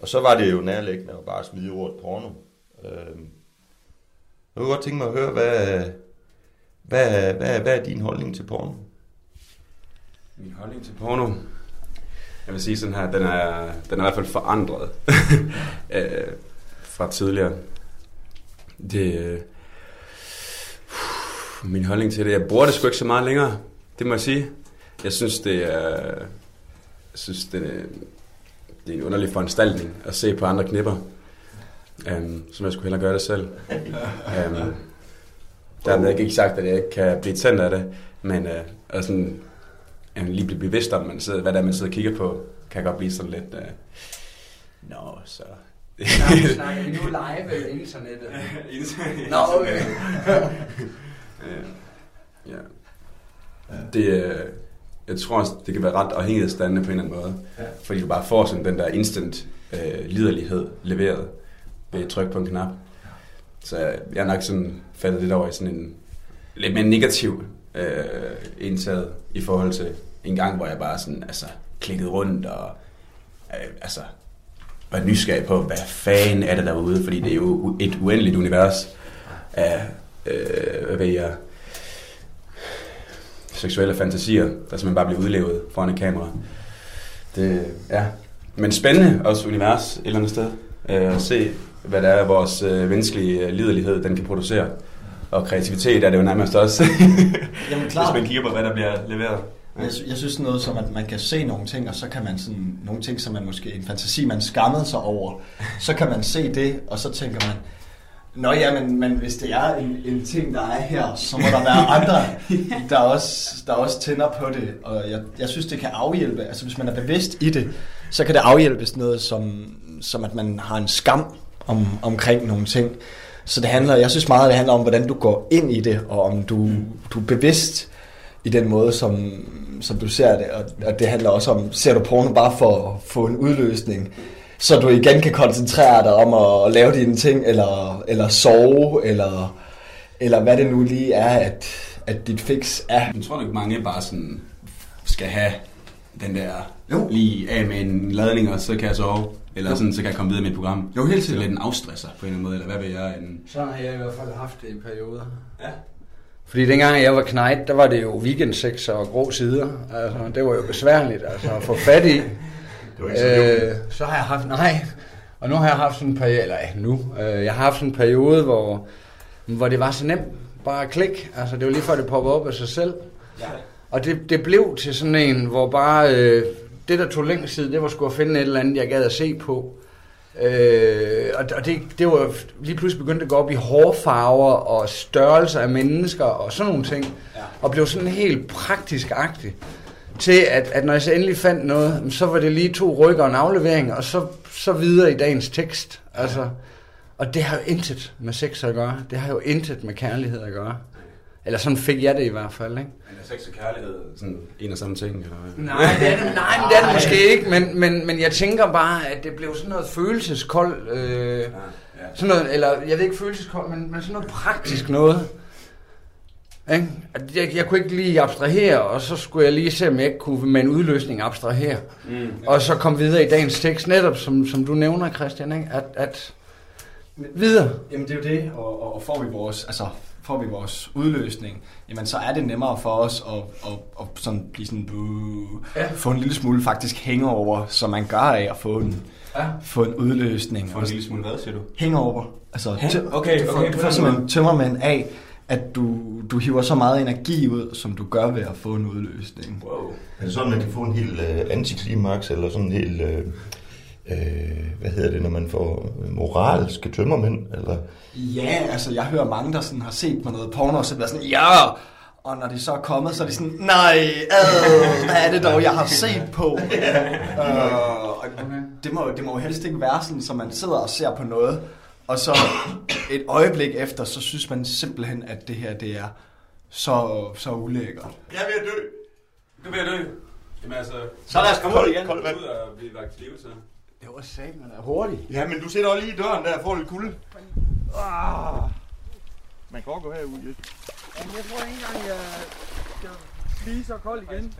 Og så var det jo nærliggende at bare smide ordet porno. Øh, jeg kunne godt tænke mig at høre, hvad, hvad, hvad, hvad er din holdning til porno? Min holdning til porno? Jeg vil sige sådan her, den er, den er i hvert fald forandret fra tidligere. Det, øh, min holdning til det, jeg bruger det sgu ikke så meget længere, det må jeg sige. Jeg synes, det er, jeg synes, det er, det er en underlig foranstaltning at se på andre knipper. Um, som jeg skulle hellere gøre det selv. Um, dermed ikke sagt, at jeg ikke kan blive tændt af det, men uh, at sådan, uh, lige blive bevidst om, man sidder, hvad der man sidder og kigger på, kan godt blive sådan lidt... Uh, Nå, no, så... Snakker, snakker vi nu live eller internettet? Nå, no, okay. Uh, ja. Det, uh, jeg tror også, det kan være ret afhængighedsdannende på en eller anden måde. Ja. Fordi du bare får sådan den der instant uh, liderlighed leveret ved at trykke på en knap. Så jeg har nok sådan faldet lidt over i sådan en lidt mere negativ øh, indtaget i forhold til en gang, hvor jeg bare sådan, altså, klikkede rundt og øh, altså, var nysgerrig på, hvad fanden er det derude, fordi det er jo et uendeligt univers af, øh, hvad ved jeg, seksuelle fantasier, der simpelthen bare bliver udlevet foran et kamera. Det, ja. Men spændende også univers et eller andet sted. Øh, at se, hvad det er, vores øh, menneskelige øh, liderlighed, den kan producere. Og kreativitet er det jo nærmest også, Jamen, klar. hvis man kigger på, hvad der bliver leveret. Ja. Jeg, jeg synes noget som, at man kan se nogle ting, og så kan man sådan, nogle ting, som er måske en fantasi, man skammede sig over, så kan man se det, og så tænker man, Nå ja, men, men hvis det er en, en ting, der er her, så må der være andre, der også, der også tænder på det. Og jeg, jeg synes, det kan afhjælpe. Altså hvis man er bevidst i det, så kan det afhjælpes noget som, som at man har en skam om, omkring nogle ting. Så det handler, jeg synes meget, det handler om, hvordan du går ind i det, og om du, du er bevidst i den måde, som, som du ser det. Og, og det handler også om, ser du porno bare for at få en udløsning, så du igen kan koncentrere dig om at, at lave dine ting, eller, eller sove, eller, eller hvad det nu lige er, at, at dit fix er. Jeg tror nok, mange bare sådan skal have den der jo. lige af med en ladning, og så kan jeg sove. Eller sådan, så kan jeg komme videre med et program. Jo, helt sikkert. Lidt en afstresser på en eller anden måde, eller hvad vil jeg? En... Sådan har jeg i hvert fald haft det i perioder. Ja. Fordi dengang jeg var knægt, der var det jo weekendsex og grå sider. Altså, det var jo besværligt altså, at få fat i. det var ikke så, øh, så har jeg haft, nej, og nu har jeg haft sådan en periode, eller nu, øh, jeg har haft sådan en periode, hvor, hvor det var så nemt bare at klik. Altså, det var lige før det poppede op af sig selv. Ja. Og det, det blev til sådan en, hvor bare øh, det, der tog længst tid, det var sgu at finde et eller andet, jeg gad at se på. Øh, og det, det var lige pludselig begyndt at gå op i hårfarver og størrelser af mennesker og sådan nogle ting. Ja. Og blev sådan helt praktisk-agtigt til, at, at når jeg så endelig fandt noget, så var det lige to rykker og en aflevering, og så, så videre i dagens tekst. Altså, Og det har jo intet med sex at gøre. Det har jo intet med kærlighed at gøre. Eller sådan fik jeg det i hvert fald, ikke? Men er sex og kærlighed sådan en og samme ting? Eller? Nej, det er det, nej, det er det måske ikke, men, men, men jeg tænker bare, at det blev sådan noget følelseskold, øh, ja, ja. sådan noget, eller jeg ved ikke følelseskold, men, men sådan noget praktisk noget. Ikke? Jeg, jeg kunne ikke lige abstrahere, og så skulle jeg lige se, om jeg ikke kunne med en udløsning abstrahere. Mm, ja. Og så kom videre i dagens tekst, netop som, som du nævner, Christian, ikke? At, at videre. Jamen det er jo det, og, og, får vi vores, altså får vi vores udløsning, jamen så er det nemmere for os at, at, at sådan blive sådan, uh, ja. få en lille smule faktisk hangover, som man gør af at få en, ja. få en udløsning. Få en lille smule hvad, siger du? Hangover. Altså, okay, okay, du får, okay, du får simpelthen tømmermænd af, at du, du hiver så meget energi ud, som du gør ved at få en udløsning. Wow. Er det sådan, man kan få en helt uh, antiklimaks, eller sådan en helt... Uh øh, hvad hedder det, når man får moralske tømmermænd? Eller? Ja, altså jeg hører mange, der sådan har set på noget porno, og så bliver sådan, ja, og når de så er kommet, så er de sådan, nej, ad, hvad er det dog, jeg har set på? øh, det, må, det må jo helst ikke være sådan, så man sidder og ser på noget, og så et øjeblik efter, så synes man simpelthen, at det her, det er så, så ulækkert. Jeg er ved at dø. Du er ved at dø. Jamen altså... Så lad os komme ud igen. Kold vand. Ud og blive lagt til levelse. Det var sagt, man er hurtig. Ja, men du sætter også lige i døren der og får lidt kulde. Ah. Man kan også gå herud, ikke? Jamen, jeg tror ikke engang, jeg skal blive så kold igen.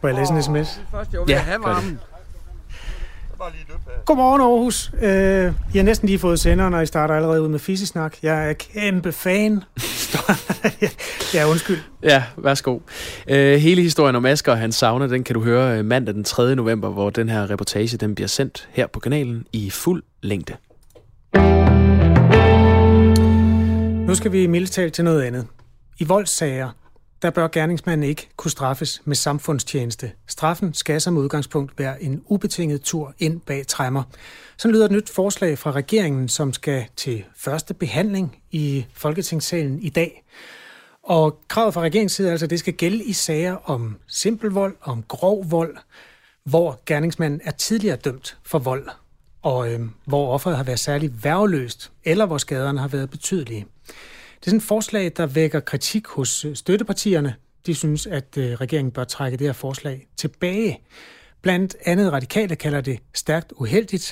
Må jeg læse en sms? Det første, jeg vil ja, have varmen. Godmorgen Aarhus. Uh, I har næsten lige fået senderen, og I starter allerede ud med fissesnak. Jeg er kæmpe fan. ja, undskyld. Ja, værsgo. Uh, hele historien om Asger og hans sauna, den kan du høre øh, mandag den 3. november, hvor den her reportage den bliver sendt her på kanalen i fuld længde. Nu skal vi mildest til noget andet. I voldssager, der bør gerningsmanden ikke kunne straffes med samfundstjeneste. Straffen skal som udgangspunkt være en ubetinget tur ind bag træmmer. Så lyder et nyt forslag fra regeringen, som skal til første behandling i Folketingssalen i dag. Og kravet fra regeringens side er altså, at det skal gælde i sager om simpel vold, om grov vold, hvor gerningsmanden er tidligere dømt for vold, og øh, hvor offeret har været særligt værveløst, eller hvor skaderne har været betydelige. Det er sådan et forslag, der vækker kritik hos øh, støttepartierne. De synes, at øh, regeringen bør trække det her forslag tilbage. Blandt andet radikale kalder det stærkt uheldigt.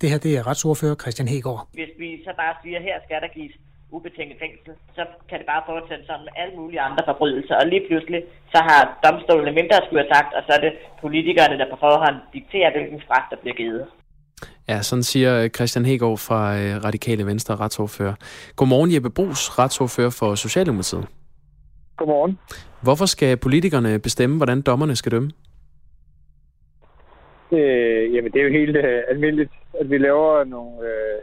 Det her det er retsordfører Christian Hegård. Hvis vi så bare siger, her skal der gives ubetinget fængsel, så kan det bare fortsætte sådan med alle mulige andre forbrydelser. Og lige pludselig, så har domstolene mindre skulle have sagt, og så er det politikerne, der på forhånd dikterer, hvilken straf der bliver givet. Ja, sådan siger øh, Christian Hegård fra øh, Radikale Venstre retsordfører. Godmorgen Jeppe Brugs, retsordfører for Socialdemokratiet. Godmorgen. Hvorfor skal politikerne bestemme, hvordan dommerne skal dømme? Øh, jamen, det er jo helt øh, almindeligt, at vi laver nogle, øh,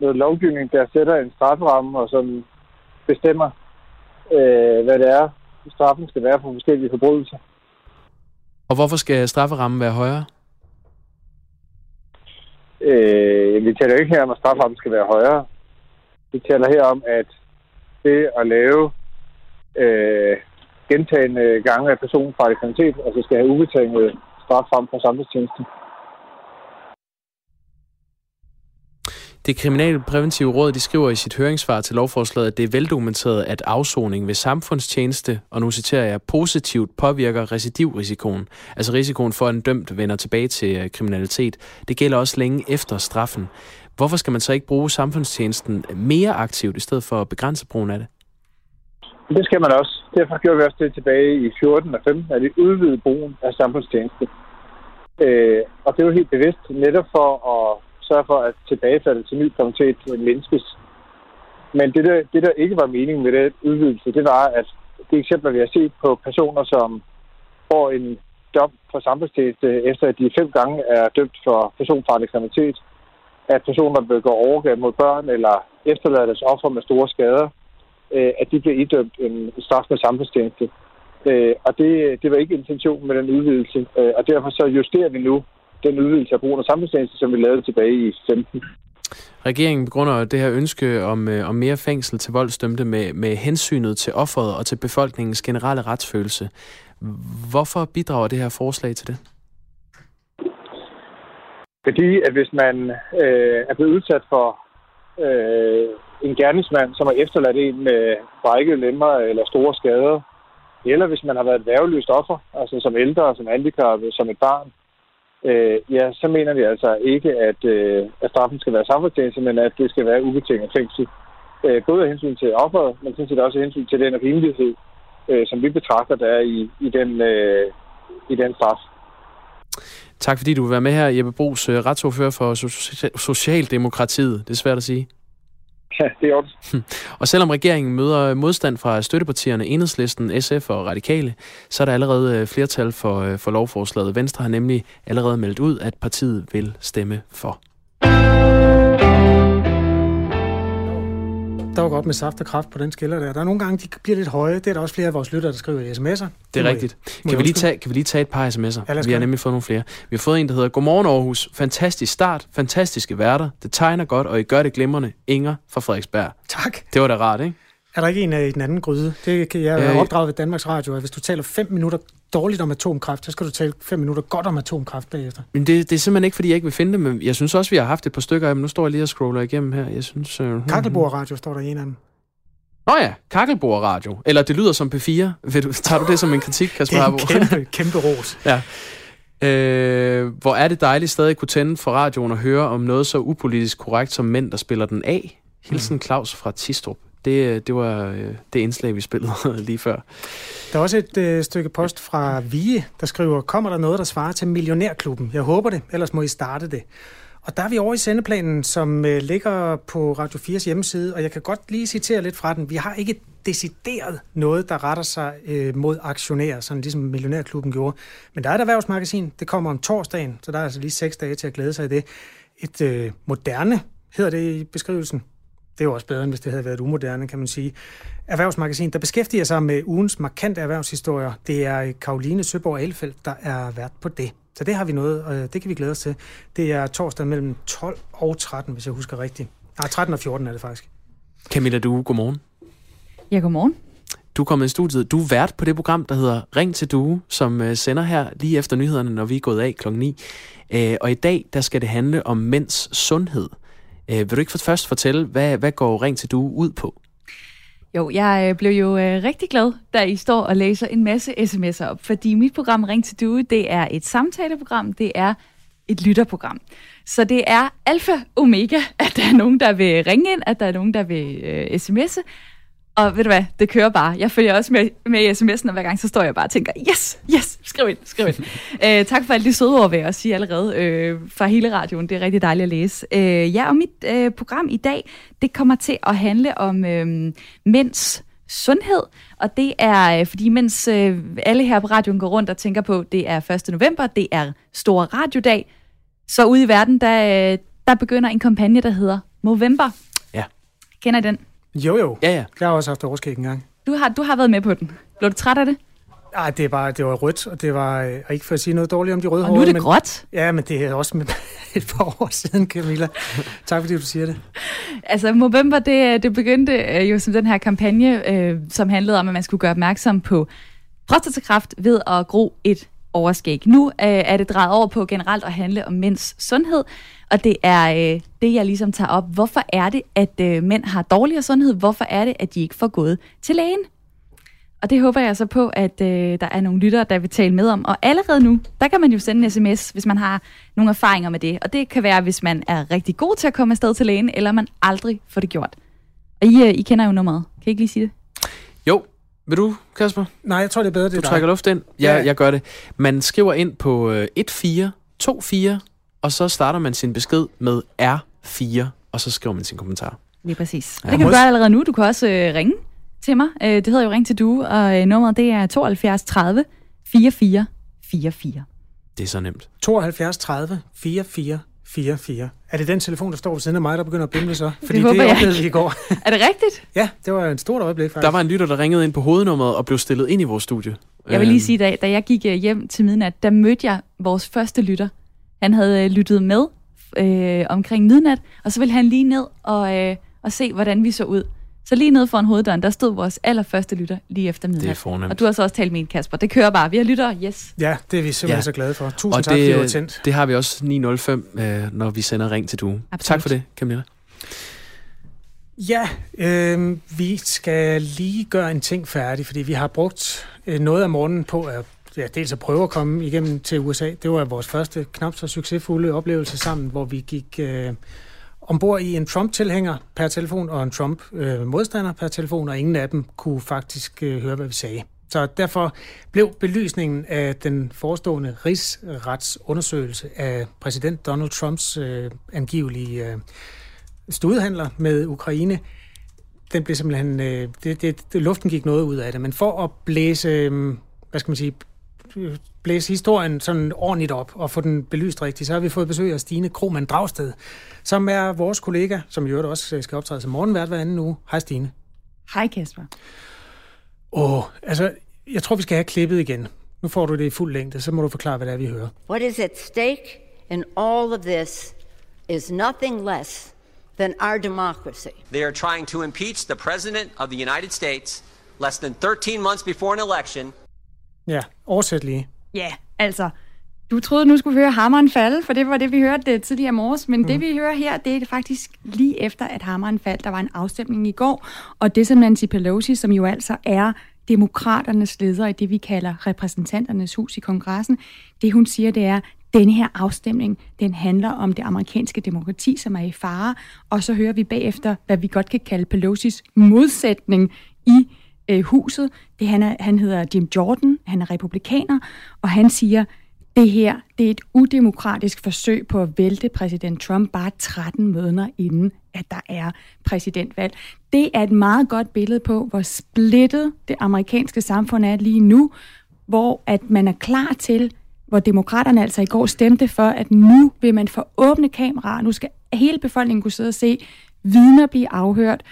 noget lovgivning, der sætter en strafferamme, og som bestemmer, øh, hvad det er, straffen skal være for forskellige forbrydelser. Og hvorfor skal strafferammen være højere? Øh, vi taler ikke her om, at straframmen skal være højere. Vi taler her om, at det at lave øh, gentagende gange af personfarlig kriminalitet, altså skal have ubetinget straf frem for samfundstjeneste. Det kriminalpræventive råd de skriver i sit høringssvar til lovforslaget, at det er veldokumenteret, at afsoning ved samfundstjeneste, og nu citerer jeg, positivt påvirker recidivrisikoen, altså risikoen for, at en dømt vender tilbage til øh, kriminalitet. Det gælder også længe efter straffen. Hvorfor skal man så ikke bruge samfundstjenesten mere aktivt, i stedet for at begrænse brugen af det? Det skal man også. Derfor gjorde vi også det tilbage i 14 og 15, at vi udvidede brugen af samfundstjeneste. Øh, og det var helt bevidst netop for at sørge for, at tilbagefaldet til ny kvalitet mindskes. Men det der, det, der ikke var meningen med det udvidelse, det var, at de eksempler, vi har set på personer, som får en dom for samfundstjeneste, efter at de fem gange er dømt for personfarlig kriminalitet, at personer begår overgreb mod børn eller efterlader deres offer med store skader, øh, at de bliver idømt en straf med samfundstjeneste. Øh, og det, det var ikke intentionen med den udvidelse, øh, og derfor så justerer vi nu den udvidelse af brugen af samfundstjeneste, som vi lavede tilbage i 15. Regeringen begrunder det her ønske om, øh, om mere fængsel til voldsdømte med, med hensynet til offeret og til befolkningens generelle retsfølelse. Hvorfor bidrager det her forslag til det? Fordi at hvis man øh, er blevet udsat for øh, en gerningsmand, som har efterladt en med brækket lemmer eller store skader, eller hvis man har været et værveløst offer, altså som ældre, som handicappet, som et barn, øh, ja, så mener vi altså ikke, at, øh, at straffen skal være samfundstjeneste, men at det skal være ubetinget fængsel. Øh, både af hensyn til offeret, men sådan set også af hensyn til den rimelighed, øh, som vi betragter, der er i, i, den, øh, i den straf. Tak fordi du vil være med her, Jeppe Brugs, øh, retsordfører for Socialdemokratiet. Det er svært at sige. Ja, det er også. Hm. Og selvom regeringen møder modstand fra støttepartierne Enhedslisten, SF og Radikale, så er der allerede øh, flertal for, øh, for lovforslaget. Venstre har nemlig allerede meldt ud, at partiet vil stemme for. Der var godt med saft og kraft på den skiller der. Der er nogle gange, de bliver lidt høje. Det er der også flere af vores lyttere, der skriver i sms'er. Det er rigtigt. Kan vi, lige tage, kan vi lige tage et par sms'er? Ja, vi har nemlig fået nogle flere. Vi har fået en, der hedder, Godmorgen Aarhus. Fantastisk start. Fantastiske værter. Det tegner godt, og I gør det glimrende. Inger fra Frederiksberg. Tak. Det var da rart, ikke? Er der ikke en af i den anden gryde? Det kan jeg øh, opdraget ved Danmarks Radio, at hvis du taler fem minutter dårligt om atomkraft, så skal du tale fem minutter godt om atomkraft bagefter. Men det, det er simpelthen ikke, fordi jeg ikke vil finde det, men jeg synes også, vi har haft et par stykker Men Nu står jeg lige og scroller igennem her. Jeg synes... Uh, Kakkelbord Radio står der i en af dem. Nå ja, kakkelbord radio. Eller det lyder som P4. Vil du, tager du det som en kritik, Kasper Det er en kæmpe, kæmpe ros. ja. Øh, hvor er det dejligt stadig at kunne tænde for radioen og høre om noget så upolitisk korrekt som mænd, der spiller den af. Hilsen mm. Claus fra Tistrup. Det, øh, det var øh, det indslag, vi spillede lige før. Der er også et øh, stykke post fra Vie, der skriver, kommer der noget, der svarer til Millionærklubben? Jeg håber det, ellers må I starte det. Og der er vi over i sendeplanen, som øh, ligger på Radio 4's hjemmeside, og jeg kan godt lige citere lidt fra den. Vi har ikke decideret noget, der retter sig øh, mod aktionærer, sådan ligesom Millionærklubben gjorde. Men der er et erhvervsmagasin, det kommer om torsdagen, så der er altså lige seks dage til at glæde sig i det. Et øh, moderne, hedder det i beskrivelsen. Det er jo også bedre, end hvis det havde været umoderne, kan man sige. Erhvervsmagasin, der beskæftiger sig med ugens markante erhvervshistorier. Det er Karoline Søborg Elfeldt, der er vært på det. Så det har vi noget, og det kan vi glæde os til. Det er torsdag mellem 12 og 13, hvis jeg husker rigtigt. Nej, 13 og 14 er det faktisk. Camilla du, godmorgen. Ja, godmorgen. Du er kommet i studiet. Du er vært på det program, der hedder Ring til Due, som uh, sender her lige efter nyhederne, når vi er gået af kl. 9. Uh, og i dag, der skal det handle om mænds sundhed. Øh, vil du ikke først fortælle, hvad, hvad går Ring til du ud på? Jo, jeg øh, blev jo øh, rigtig glad, da I står og læser en masse sms'er op, fordi mit program Ring til Due, det er et samtaleprogram, det er et lytterprogram. Så det er alfa omega, at der er nogen, der vil ringe ind, at der er nogen, der vil øh, sms'e, og ved du hvad, det kører bare. Jeg følger også med, med i sms'en, og hver gang så står jeg bare og tænker, yes, yes, skriv ind, skriv ind. øh, tak for alle de søde ord, vil jeg også sige allerede, øh, fra hele radioen. Det er rigtig dejligt at læse. Øh, ja, og mit øh, program i dag, det kommer til at handle om øh, mænds sundhed, og det er, øh, fordi mens øh, alle her på radioen går rundt og tænker på, det er 1. november, det er stor radiodag, så ude i verden, der, øh, der begynder en kampagne, der hedder Movember. Ja. Kender I den? Jo, jo. Ja, ja. Jeg har også haft overskæg en gang. Du har, du har været med på den. Blev du træt af det? Nej, det, er bare, det var rødt, og det var, øh, og ikke for at sige noget dårligt om de røde Og nu er det men, gråt. Ja, men det er også med et par år siden, Camilla. tak fordi du siger det. Altså, Movember, det, det begyndte øh, jo som den her kampagne, øh, som handlede om, at man skulle gøre opmærksom på prostatakræft ved at gro et overskæg. Nu øh, er det drejet over på generelt at handle om mænds sundhed, og det er øh, det, jeg ligesom tager op. Hvorfor er det, at øh, mænd har dårligere sundhed? Hvorfor er det, at de ikke får gået til lægen? Og det håber jeg så på, at øh, der er nogle lyttere, der vil tale med om. Og allerede nu, der kan man jo sende en sms, hvis man har nogle erfaringer med det. Og det kan være, hvis man er rigtig god til at komme afsted til lægen, eller man aldrig får det gjort. Og I, øh, I kender jo nummeret. Kan I ikke lige sige det? Vil du, Kasper? Nej, jeg tror, det er bedre, det Du trækker luft ind? Ja, ja, jeg gør det. Man skriver ind på øh, 1424, og så starter man sin besked med R4, og så skriver man sin kommentar. Lige præcis. Ja, det kan du gøre allerede nu. Du kan også øh, ringe til mig. Øh, det hedder jo Ring til Du, og øh, nummeret det er 72 30 44 44. Det er så nemt. 72 30 44 44. Er det den telefon, der står ved siden af mig, der begynder at bimle så? Fordi det, det oplevede vi i går. er det rigtigt? ja, det var en stort øjeblik faktisk. Der var en lytter, der ringede ind på hovednummeret og blev stillet ind i vores studie. Jeg vil lige sige, da, da jeg gik øh, hjem til midnat, der mødte jeg vores første lytter. Han havde øh, lyttet med øh, omkring midnat, og så ville han lige ned og, øh, og se, hvordan vi så ud. Så lige nede foran hoveddøren, der stod vores allerførste lytter lige efter midnat. Det er fornemt. Og du har så også talt med en, Kasper. Det kører bare. Vi har lytter, yes. Ja, det er vi simpelthen ja. så glade for. Tusind og tak, det, fordi du tændt. Det har vi også 905, øh, når vi sender ring til du. Tak for det, Camilla. Ja, øh, vi skal lige gøre en ting færdig, fordi vi har brugt øh, noget af morgenen på at ja, dels at prøve at komme igennem til USA. Det var vores første knap så succesfulde oplevelse sammen, hvor vi gik øh, ombord i en Trump-tilhænger per telefon og en Trump-modstander per telefon, og ingen af dem kunne faktisk øh, høre, hvad vi sagde. Så derfor blev belysningen af den forestående rigsretsundersøgelse af præsident Donald Trumps øh, angivelige øh, studhandler med Ukraine, den blev simpelthen, øh, det, det, det, luften gik noget ud af det. Men for at blæse, øh, hvad skal man sige, blæse historien sådan ordentligt op og få den belyst rigtigt, så har vi fået besøg af Stine Krohmann Dragsted, som er vores kollega, som i øvrigt også skal optræde som morgenvært hver anden uge. Hej Stine. Hej Kasper. Åh, altså, jeg tror, vi skal have klippet igen. Nu får du det i fuld længde, så må du forklare, hvad det er, vi hører. What is at stake in all of this is nothing less than our democracy. They are trying to impeach the President of the United States less than 13 months before an election. Ja, oversæt lige. Ja, altså, du troede, nu skulle vi høre hammeren falde, for det var det, vi hørte øh, tidligere morges. Men mm. det, vi hører her, det er faktisk lige efter, at hammeren faldt. Der var en afstemning i går, og det som Nancy Pelosi, som jo altså er demokraternes leder i det, vi kalder repræsentanternes hus i kongressen, det hun siger, det er, denne her afstemning, den handler om det amerikanske demokrati, som er i fare, og så hører vi bagefter, hvad vi godt kan kalde Pelosi's modsætning i øh, huset. Det, han, er, han hedder Jim Jordan, han er republikaner, og han siger, det her det er et udemokratisk forsøg på at vælte præsident Trump bare 13 måneder inden, at der er præsidentvalg. Det er et meget godt billede på, hvor splittet det amerikanske samfund er lige nu, hvor at man er klar til, hvor demokraterne altså i går stemte for, at nu vil man få åbne kameraer, nu skal hele befolkningen kunne sidde og se vidner blive afhørt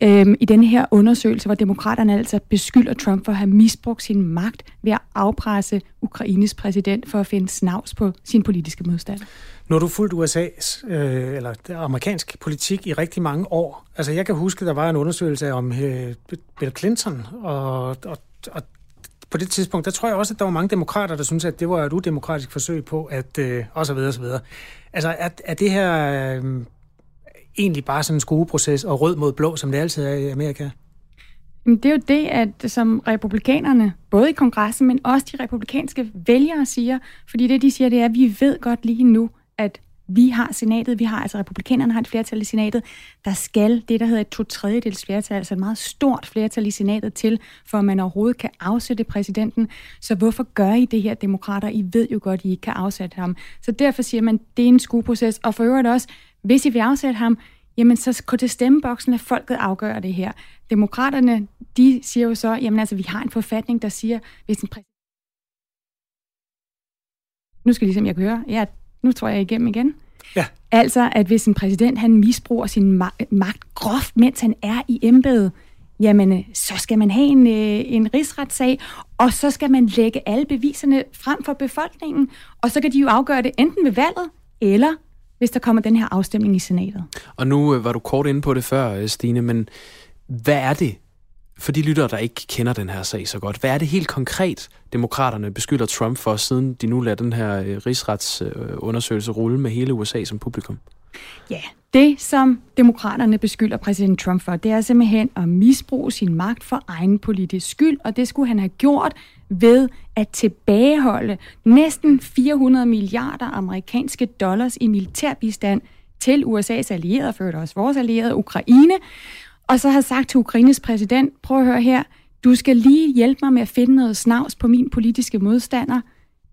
øhm, i den her undersøgelse, hvor demokraterne altså beskylder Trump for at have misbrugt sin magt ved at afpresse Ukraines præsident for at finde snavs på sin politiske modstand. Når du fulgt USA's, øh, eller amerikansk politik i rigtig mange år. Altså jeg kan huske, der var en undersøgelse om øh, Bill Clinton, og, og, og på det tidspunkt, der tror jeg også, at der var mange demokrater, der synes at det var et udemokratisk forsøg på, at øh, og så videre, og så videre. Altså, er, er det her øh, egentlig bare sådan en skueproces og rød mod blå, som det altid er i Amerika? Det er jo det, at som republikanerne, både i kongressen, men også de republikanske vælgere siger, fordi det de siger, det er, at vi ved godt lige nu, at vi har senatet, vi har, altså republikanerne har et flertal i senatet, der skal det, der hedder et to tredjedels flertal, altså et meget stort flertal i senatet til, for at man overhovedet kan afsætte præsidenten. Så hvorfor gør I det her, demokrater? I ved jo godt, I ikke kan afsætte ham. Så derfor siger man, det er en skueproces, og for øvrigt også, hvis I vil afsætte ham, jamen så gå til stemmeboksen, at folket afgør det her. Demokraterne, de siger jo så, jamen altså, vi har en forfatning, der siger, hvis en præsident... Nu skal jeg ligesom, jeg kan høre, ja, nu tror jeg igennem igen. Ja. Altså, at hvis en præsident, han misbruger sin ma- magt groft, mens han er i embedet, jamen, øh, så skal man have en, øh, en rigsretssag, og så skal man lægge alle beviserne frem for befolkningen, og så kan de jo afgøre det enten ved valget, eller hvis der kommer den her afstemning i senatet. Og nu øh, var du kort inde på det før, Stine, men hvad er det, for de lyttere, der ikke kender den her sag så godt, hvad er det helt konkret, demokraterne beskylder Trump for, siden de nu lader den her øh, rigsretsundersøgelse rulle med hele USA som publikum? Ja, det som demokraterne beskylder præsident Trump for, det er simpelthen at misbruge sin magt for egen politisk skyld, og det skulle han have gjort ved at tilbageholde næsten 400 milliarder amerikanske dollars i militærbistand til USA's allierede, for også vores allierede, Ukraine, og så har sagt til Ukraines præsident, prøv at høre her, du skal lige hjælpe mig med at finde noget snavs på min politiske modstander.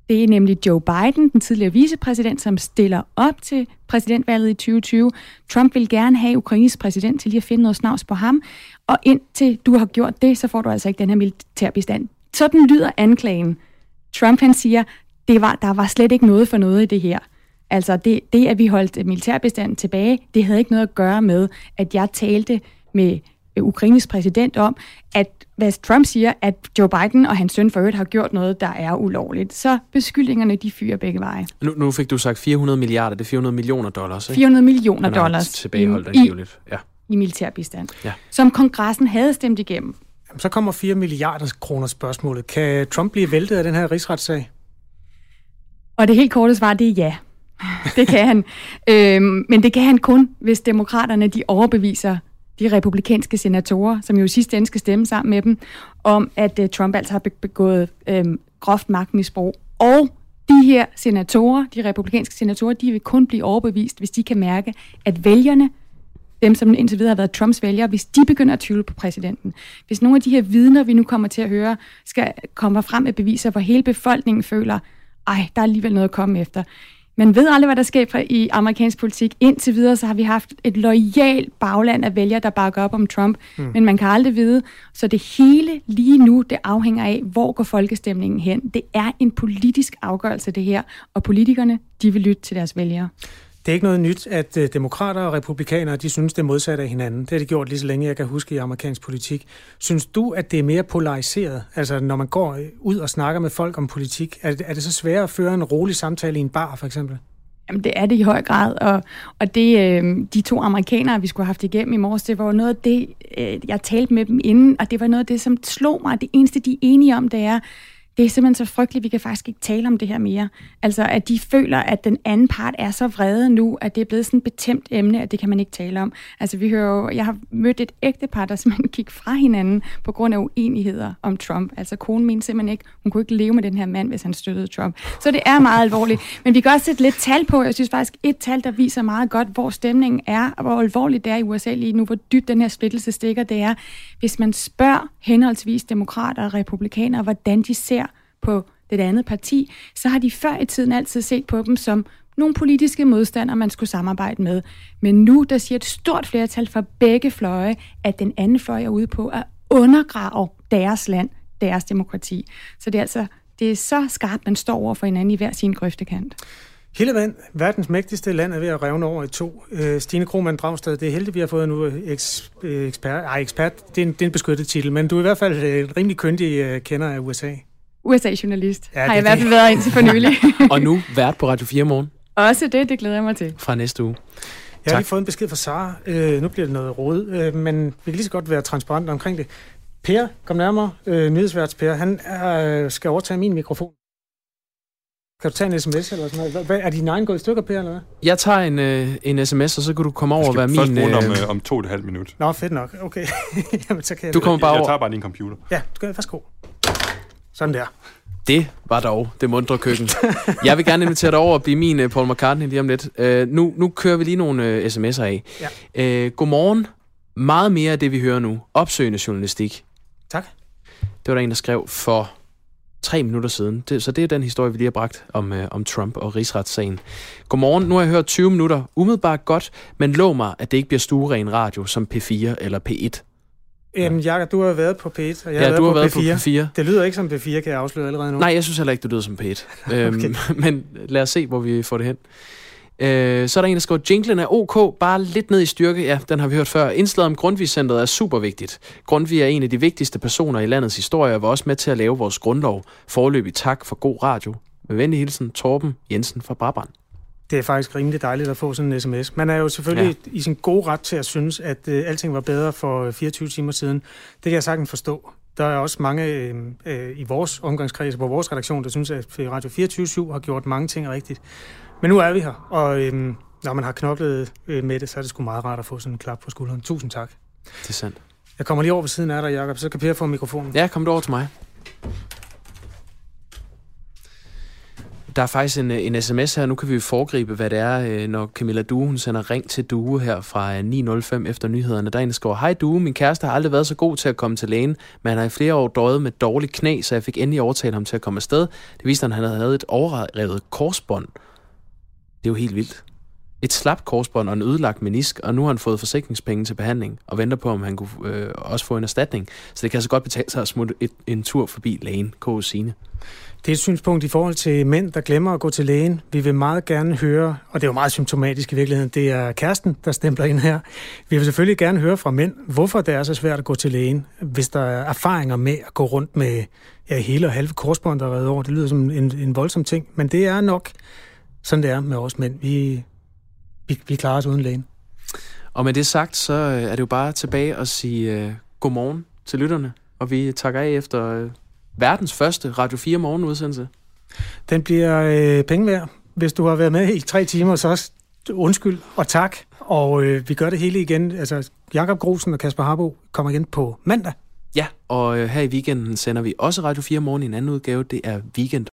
Det er nemlig Joe Biden, den tidligere vicepræsident, som stiller op til præsidentvalget i 2020. Trump vil gerne have Ukraines præsident til lige at finde noget snavs på ham. Og indtil du har gjort det, så får du altså ikke den her militærbistand. Sådan lyder anklagen. Trump han siger, det var, der var slet ikke noget for noget i det her. Altså det, det, at vi holdt militærbestanden tilbage, det havde ikke noget at gøre med, at jeg talte med Ukraines præsident om, at hvad Trump siger, at Joe Biden og hans søn for øvrigt har gjort noget, der er ulovligt. Så beskyldningerne, de fyrer begge veje. Nu, nu fik du sagt 400 milliarder, det er 400 millioner dollars, ikke? 400 millioner dollars tilbageholdt angiveligt. Ja. i militærbistand, ja. som kongressen havde stemt igennem. Så kommer 4 milliarder kroner spørgsmålet. Kan Trump blive væltet af den her rigsretssag? Og det helt korte svar, det er ja. Det kan han. øhm, men det kan han kun, hvis demokraterne de overbeviser de republikanske senatorer, som jo sidste ende skal stemme sammen med dem, om at øh, Trump altså har begået øh, groft magtmisbrug. Og de her senatorer, de republikanske senatorer, de vil kun blive overbevist, hvis de kan mærke, at vælgerne, dem som indtil videre har været Trumps vælgere, hvis de begynder at tvivle på præsidenten. Hvis nogle af de her vidner, vi nu kommer til at høre, skal komme frem med beviser, hvor hele befolkningen føler, ej, der er alligevel noget at komme efter, man ved aldrig, hvad der sker i amerikansk politik. Indtil videre, så har vi haft et lojalt bagland af vælgere, der bakker op om Trump, mm. men man kan aldrig vide. Så det hele lige nu, det afhænger af, hvor går folkestemningen hen. Det er en politisk afgørelse, det her, og politikerne, de vil lytte til deres vælgere. Det er ikke noget nyt, at øh, demokrater og republikanere, de synes det modsatte af hinanden. Det har de gjort lige så længe, jeg kan huske i amerikansk politik. Synes du, at det er mere polariseret? Altså, når man går øh, ud og snakker med folk om politik, er det, er det så svært at føre en rolig samtale i en bar, for eksempel? Jamen, det er det i høj grad, og, og det, øh, de to amerikanere, vi skulle have haft igennem i morges, det var noget af det, øh, jeg talte med dem inden, og det var noget af det, som slog mig. Det eneste, de er enige om, det er, det er simpelthen så frygteligt, vi kan faktisk ikke tale om det her mere. Altså, at de føler, at den anden part er så vrede nu, at det er blevet sådan et betemt emne, at det kan man ikke tale om. Altså, vi hører jo, jeg har mødt et ægtepar, der simpelthen gik fra hinanden på grund af uenigheder om Trump. Altså, konen mente simpelthen ikke, hun kunne ikke leve med den her mand, hvis han støttede Trump. Så det er meget alvorligt. Men vi kan også sætte lidt tal på. Jeg synes faktisk, et tal, der viser meget godt, hvor stemningen er, og hvor alvorligt det er i USA lige nu, hvor dybt den her splittelse stikker, det er, hvis man spørger henholdsvis demokrater og republikanere, hvordan de ser på det andet parti, så har de før i tiden altid set på dem som nogle politiske modstandere, man skulle samarbejde med. Men nu, der siger et stort flertal fra begge fløje, at den anden fløj er ude på at undergrave deres land, deres demokrati. Så det er altså det er så skarpt, man står over for hinanden i hver sin grøftekant. Hilleland, verdens mægtigste land, er ved at revne over i to. Øh, Stine Krohmann Dragsted, det er heldigt, vi har fået nu eks, øh, ekspert. Ej, ekspert, det er, en, det er en beskyttet titel, men du er i hvert fald en rimelig køndig øh, kender af USA. USA-journalist ja, har jeg i hvert fald været indtil for nylig. og nu vært på Radio 4 morgen. Også det, det glæder jeg mig til. Fra næste uge. Jeg har lige fået en besked fra Sara. Øh, nu bliver det noget råd, øh, men vi kan lige så godt være transparent omkring det. Per, kom nærmere. Øh, nyhedsværts Per, han er, skal overtage min mikrofon. Kan du tage en sms eller sådan noget? Hvad, er din egen gået i stykker, Per, eller hvad? Jeg tager en, øh, en sms, og så kan du komme over og være min... Jeg skal først om, øh, om to og et halvt minut. Nå, fedt nok. Okay. Jamen, så kan jeg du kommer bare jeg, over... Jeg tager bare din computer. Ja, du skal værsgo. Sådan der. Det var dog det mundre køkken. Jeg vil gerne invitere dig over og blive min uh, Paul McCartney lige om lidt. Uh, nu, nu kører vi lige nogle uh, sms'er af. Ja. Uh, godmorgen. Meget mere af det, vi hører nu. Opsøgende journalistik. Tak. Det var der en, der skrev for tre minutter siden. Det, så det er den historie, vi lige har bragt om, uh, om Trump og rigsretssagen. Godmorgen. Nu har jeg hørt 20 minutter. Umiddelbart godt, men lov mig, at det ikke bliver stueren radio som P4 eller P1. Jamen, Jakob, du har været på P1, og jeg ja, har været, du har på, været P4. på P4. Det lyder ikke som P4, kan jeg afsløre allerede nu. Nej, jeg synes heller ikke, det lyder som P1. øhm, men lad os se, hvor vi får det hen. Øh, så er der en, der skriver, jinglen er ok, bare lidt ned i styrke. Ja, den har vi hørt før. Indslaget om Grundtvig-centret er super vigtigt. Grundtvig er en af de vigtigste personer i landets historie, og var også med til at lave vores grundlov. Forløbig tak for god radio. Med venlig hilsen, Torben Jensen fra Brabrand. Det er faktisk rimelig dejligt at få sådan en sms. Man er jo selvfølgelig ja. i sin gode ret til at synes, at øh, alting var bedre for 24 timer siden. Det kan jeg sagtens forstå. Der er også mange øh, øh, i vores omgangskreds på vores redaktion, der synes, at Radio 24 har gjort mange ting rigtigt. Men nu er vi her, og øh, når man har knoklet øh, med det, så er det sgu meget rart at få sådan en klap på skulderen. Tusind tak. Det er sandt. Jeg kommer lige over ved siden af dig, Jacob, så kan Per få mikrofonen. Ja, kom du over til mig. Der er faktisk en, øh, en sms her, nu kan vi foregribe, hvad det er, øh, når Camilla Due, hun sender ring til Due her fra øh, 9.05 efter nyhederne. Der er en, der skriver, Hej Due, min kæreste har aldrig været så god til at komme til lægen, men han har i flere år døjet med dårlig knæ, så jeg fik endelig overtalt ham til at komme afsted. Det viste, at han havde et overrevet korsbånd. Det er jo helt vildt. Et slapt korsbånd og en ødelagt menisk, og nu har han fået forsikringspenge til behandling, og venter på, om han kunne øh, også få en erstatning. Så det kan altså godt betale sig at smutte et, en tur forbi lægen, K. Sine. Det er et synspunkt i forhold til mænd, der glemmer at gå til lægen. Vi vil meget gerne høre, og det er jo meget symptomatisk i virkeligheden, det er kæresten, der stempler ind her. Vi vil selvfølgelig gerne høre fra mænd, hvorfor det er så svært at gå til lægen, hvis der er erfaringer med at gå rundt med ja, hele og halve korsbånd, der er over. Det lyder som en, en voldsom ting, men det er nok sådan, det er med os mænd. Vi, vi, vi klarer os uden lægen. Og med det sagt, så øh, er det jo bare tilbage at sige uh, godmorgen til lytterne, og vi takker af efter... Uh, verdens første Radio 4 morgenudsendelse. Den bliver øh, penge værd. Hvis du har været med i tre timer, så også undskyld og tak. Og øh, vi gør det hele igen. Altså, Jakob Grosen og Kasper Harbo kommer igen på mandag. Ja, og øh, her i weekenden sender vi også Radio 4 morgen i en anden udgave. Det er Weekend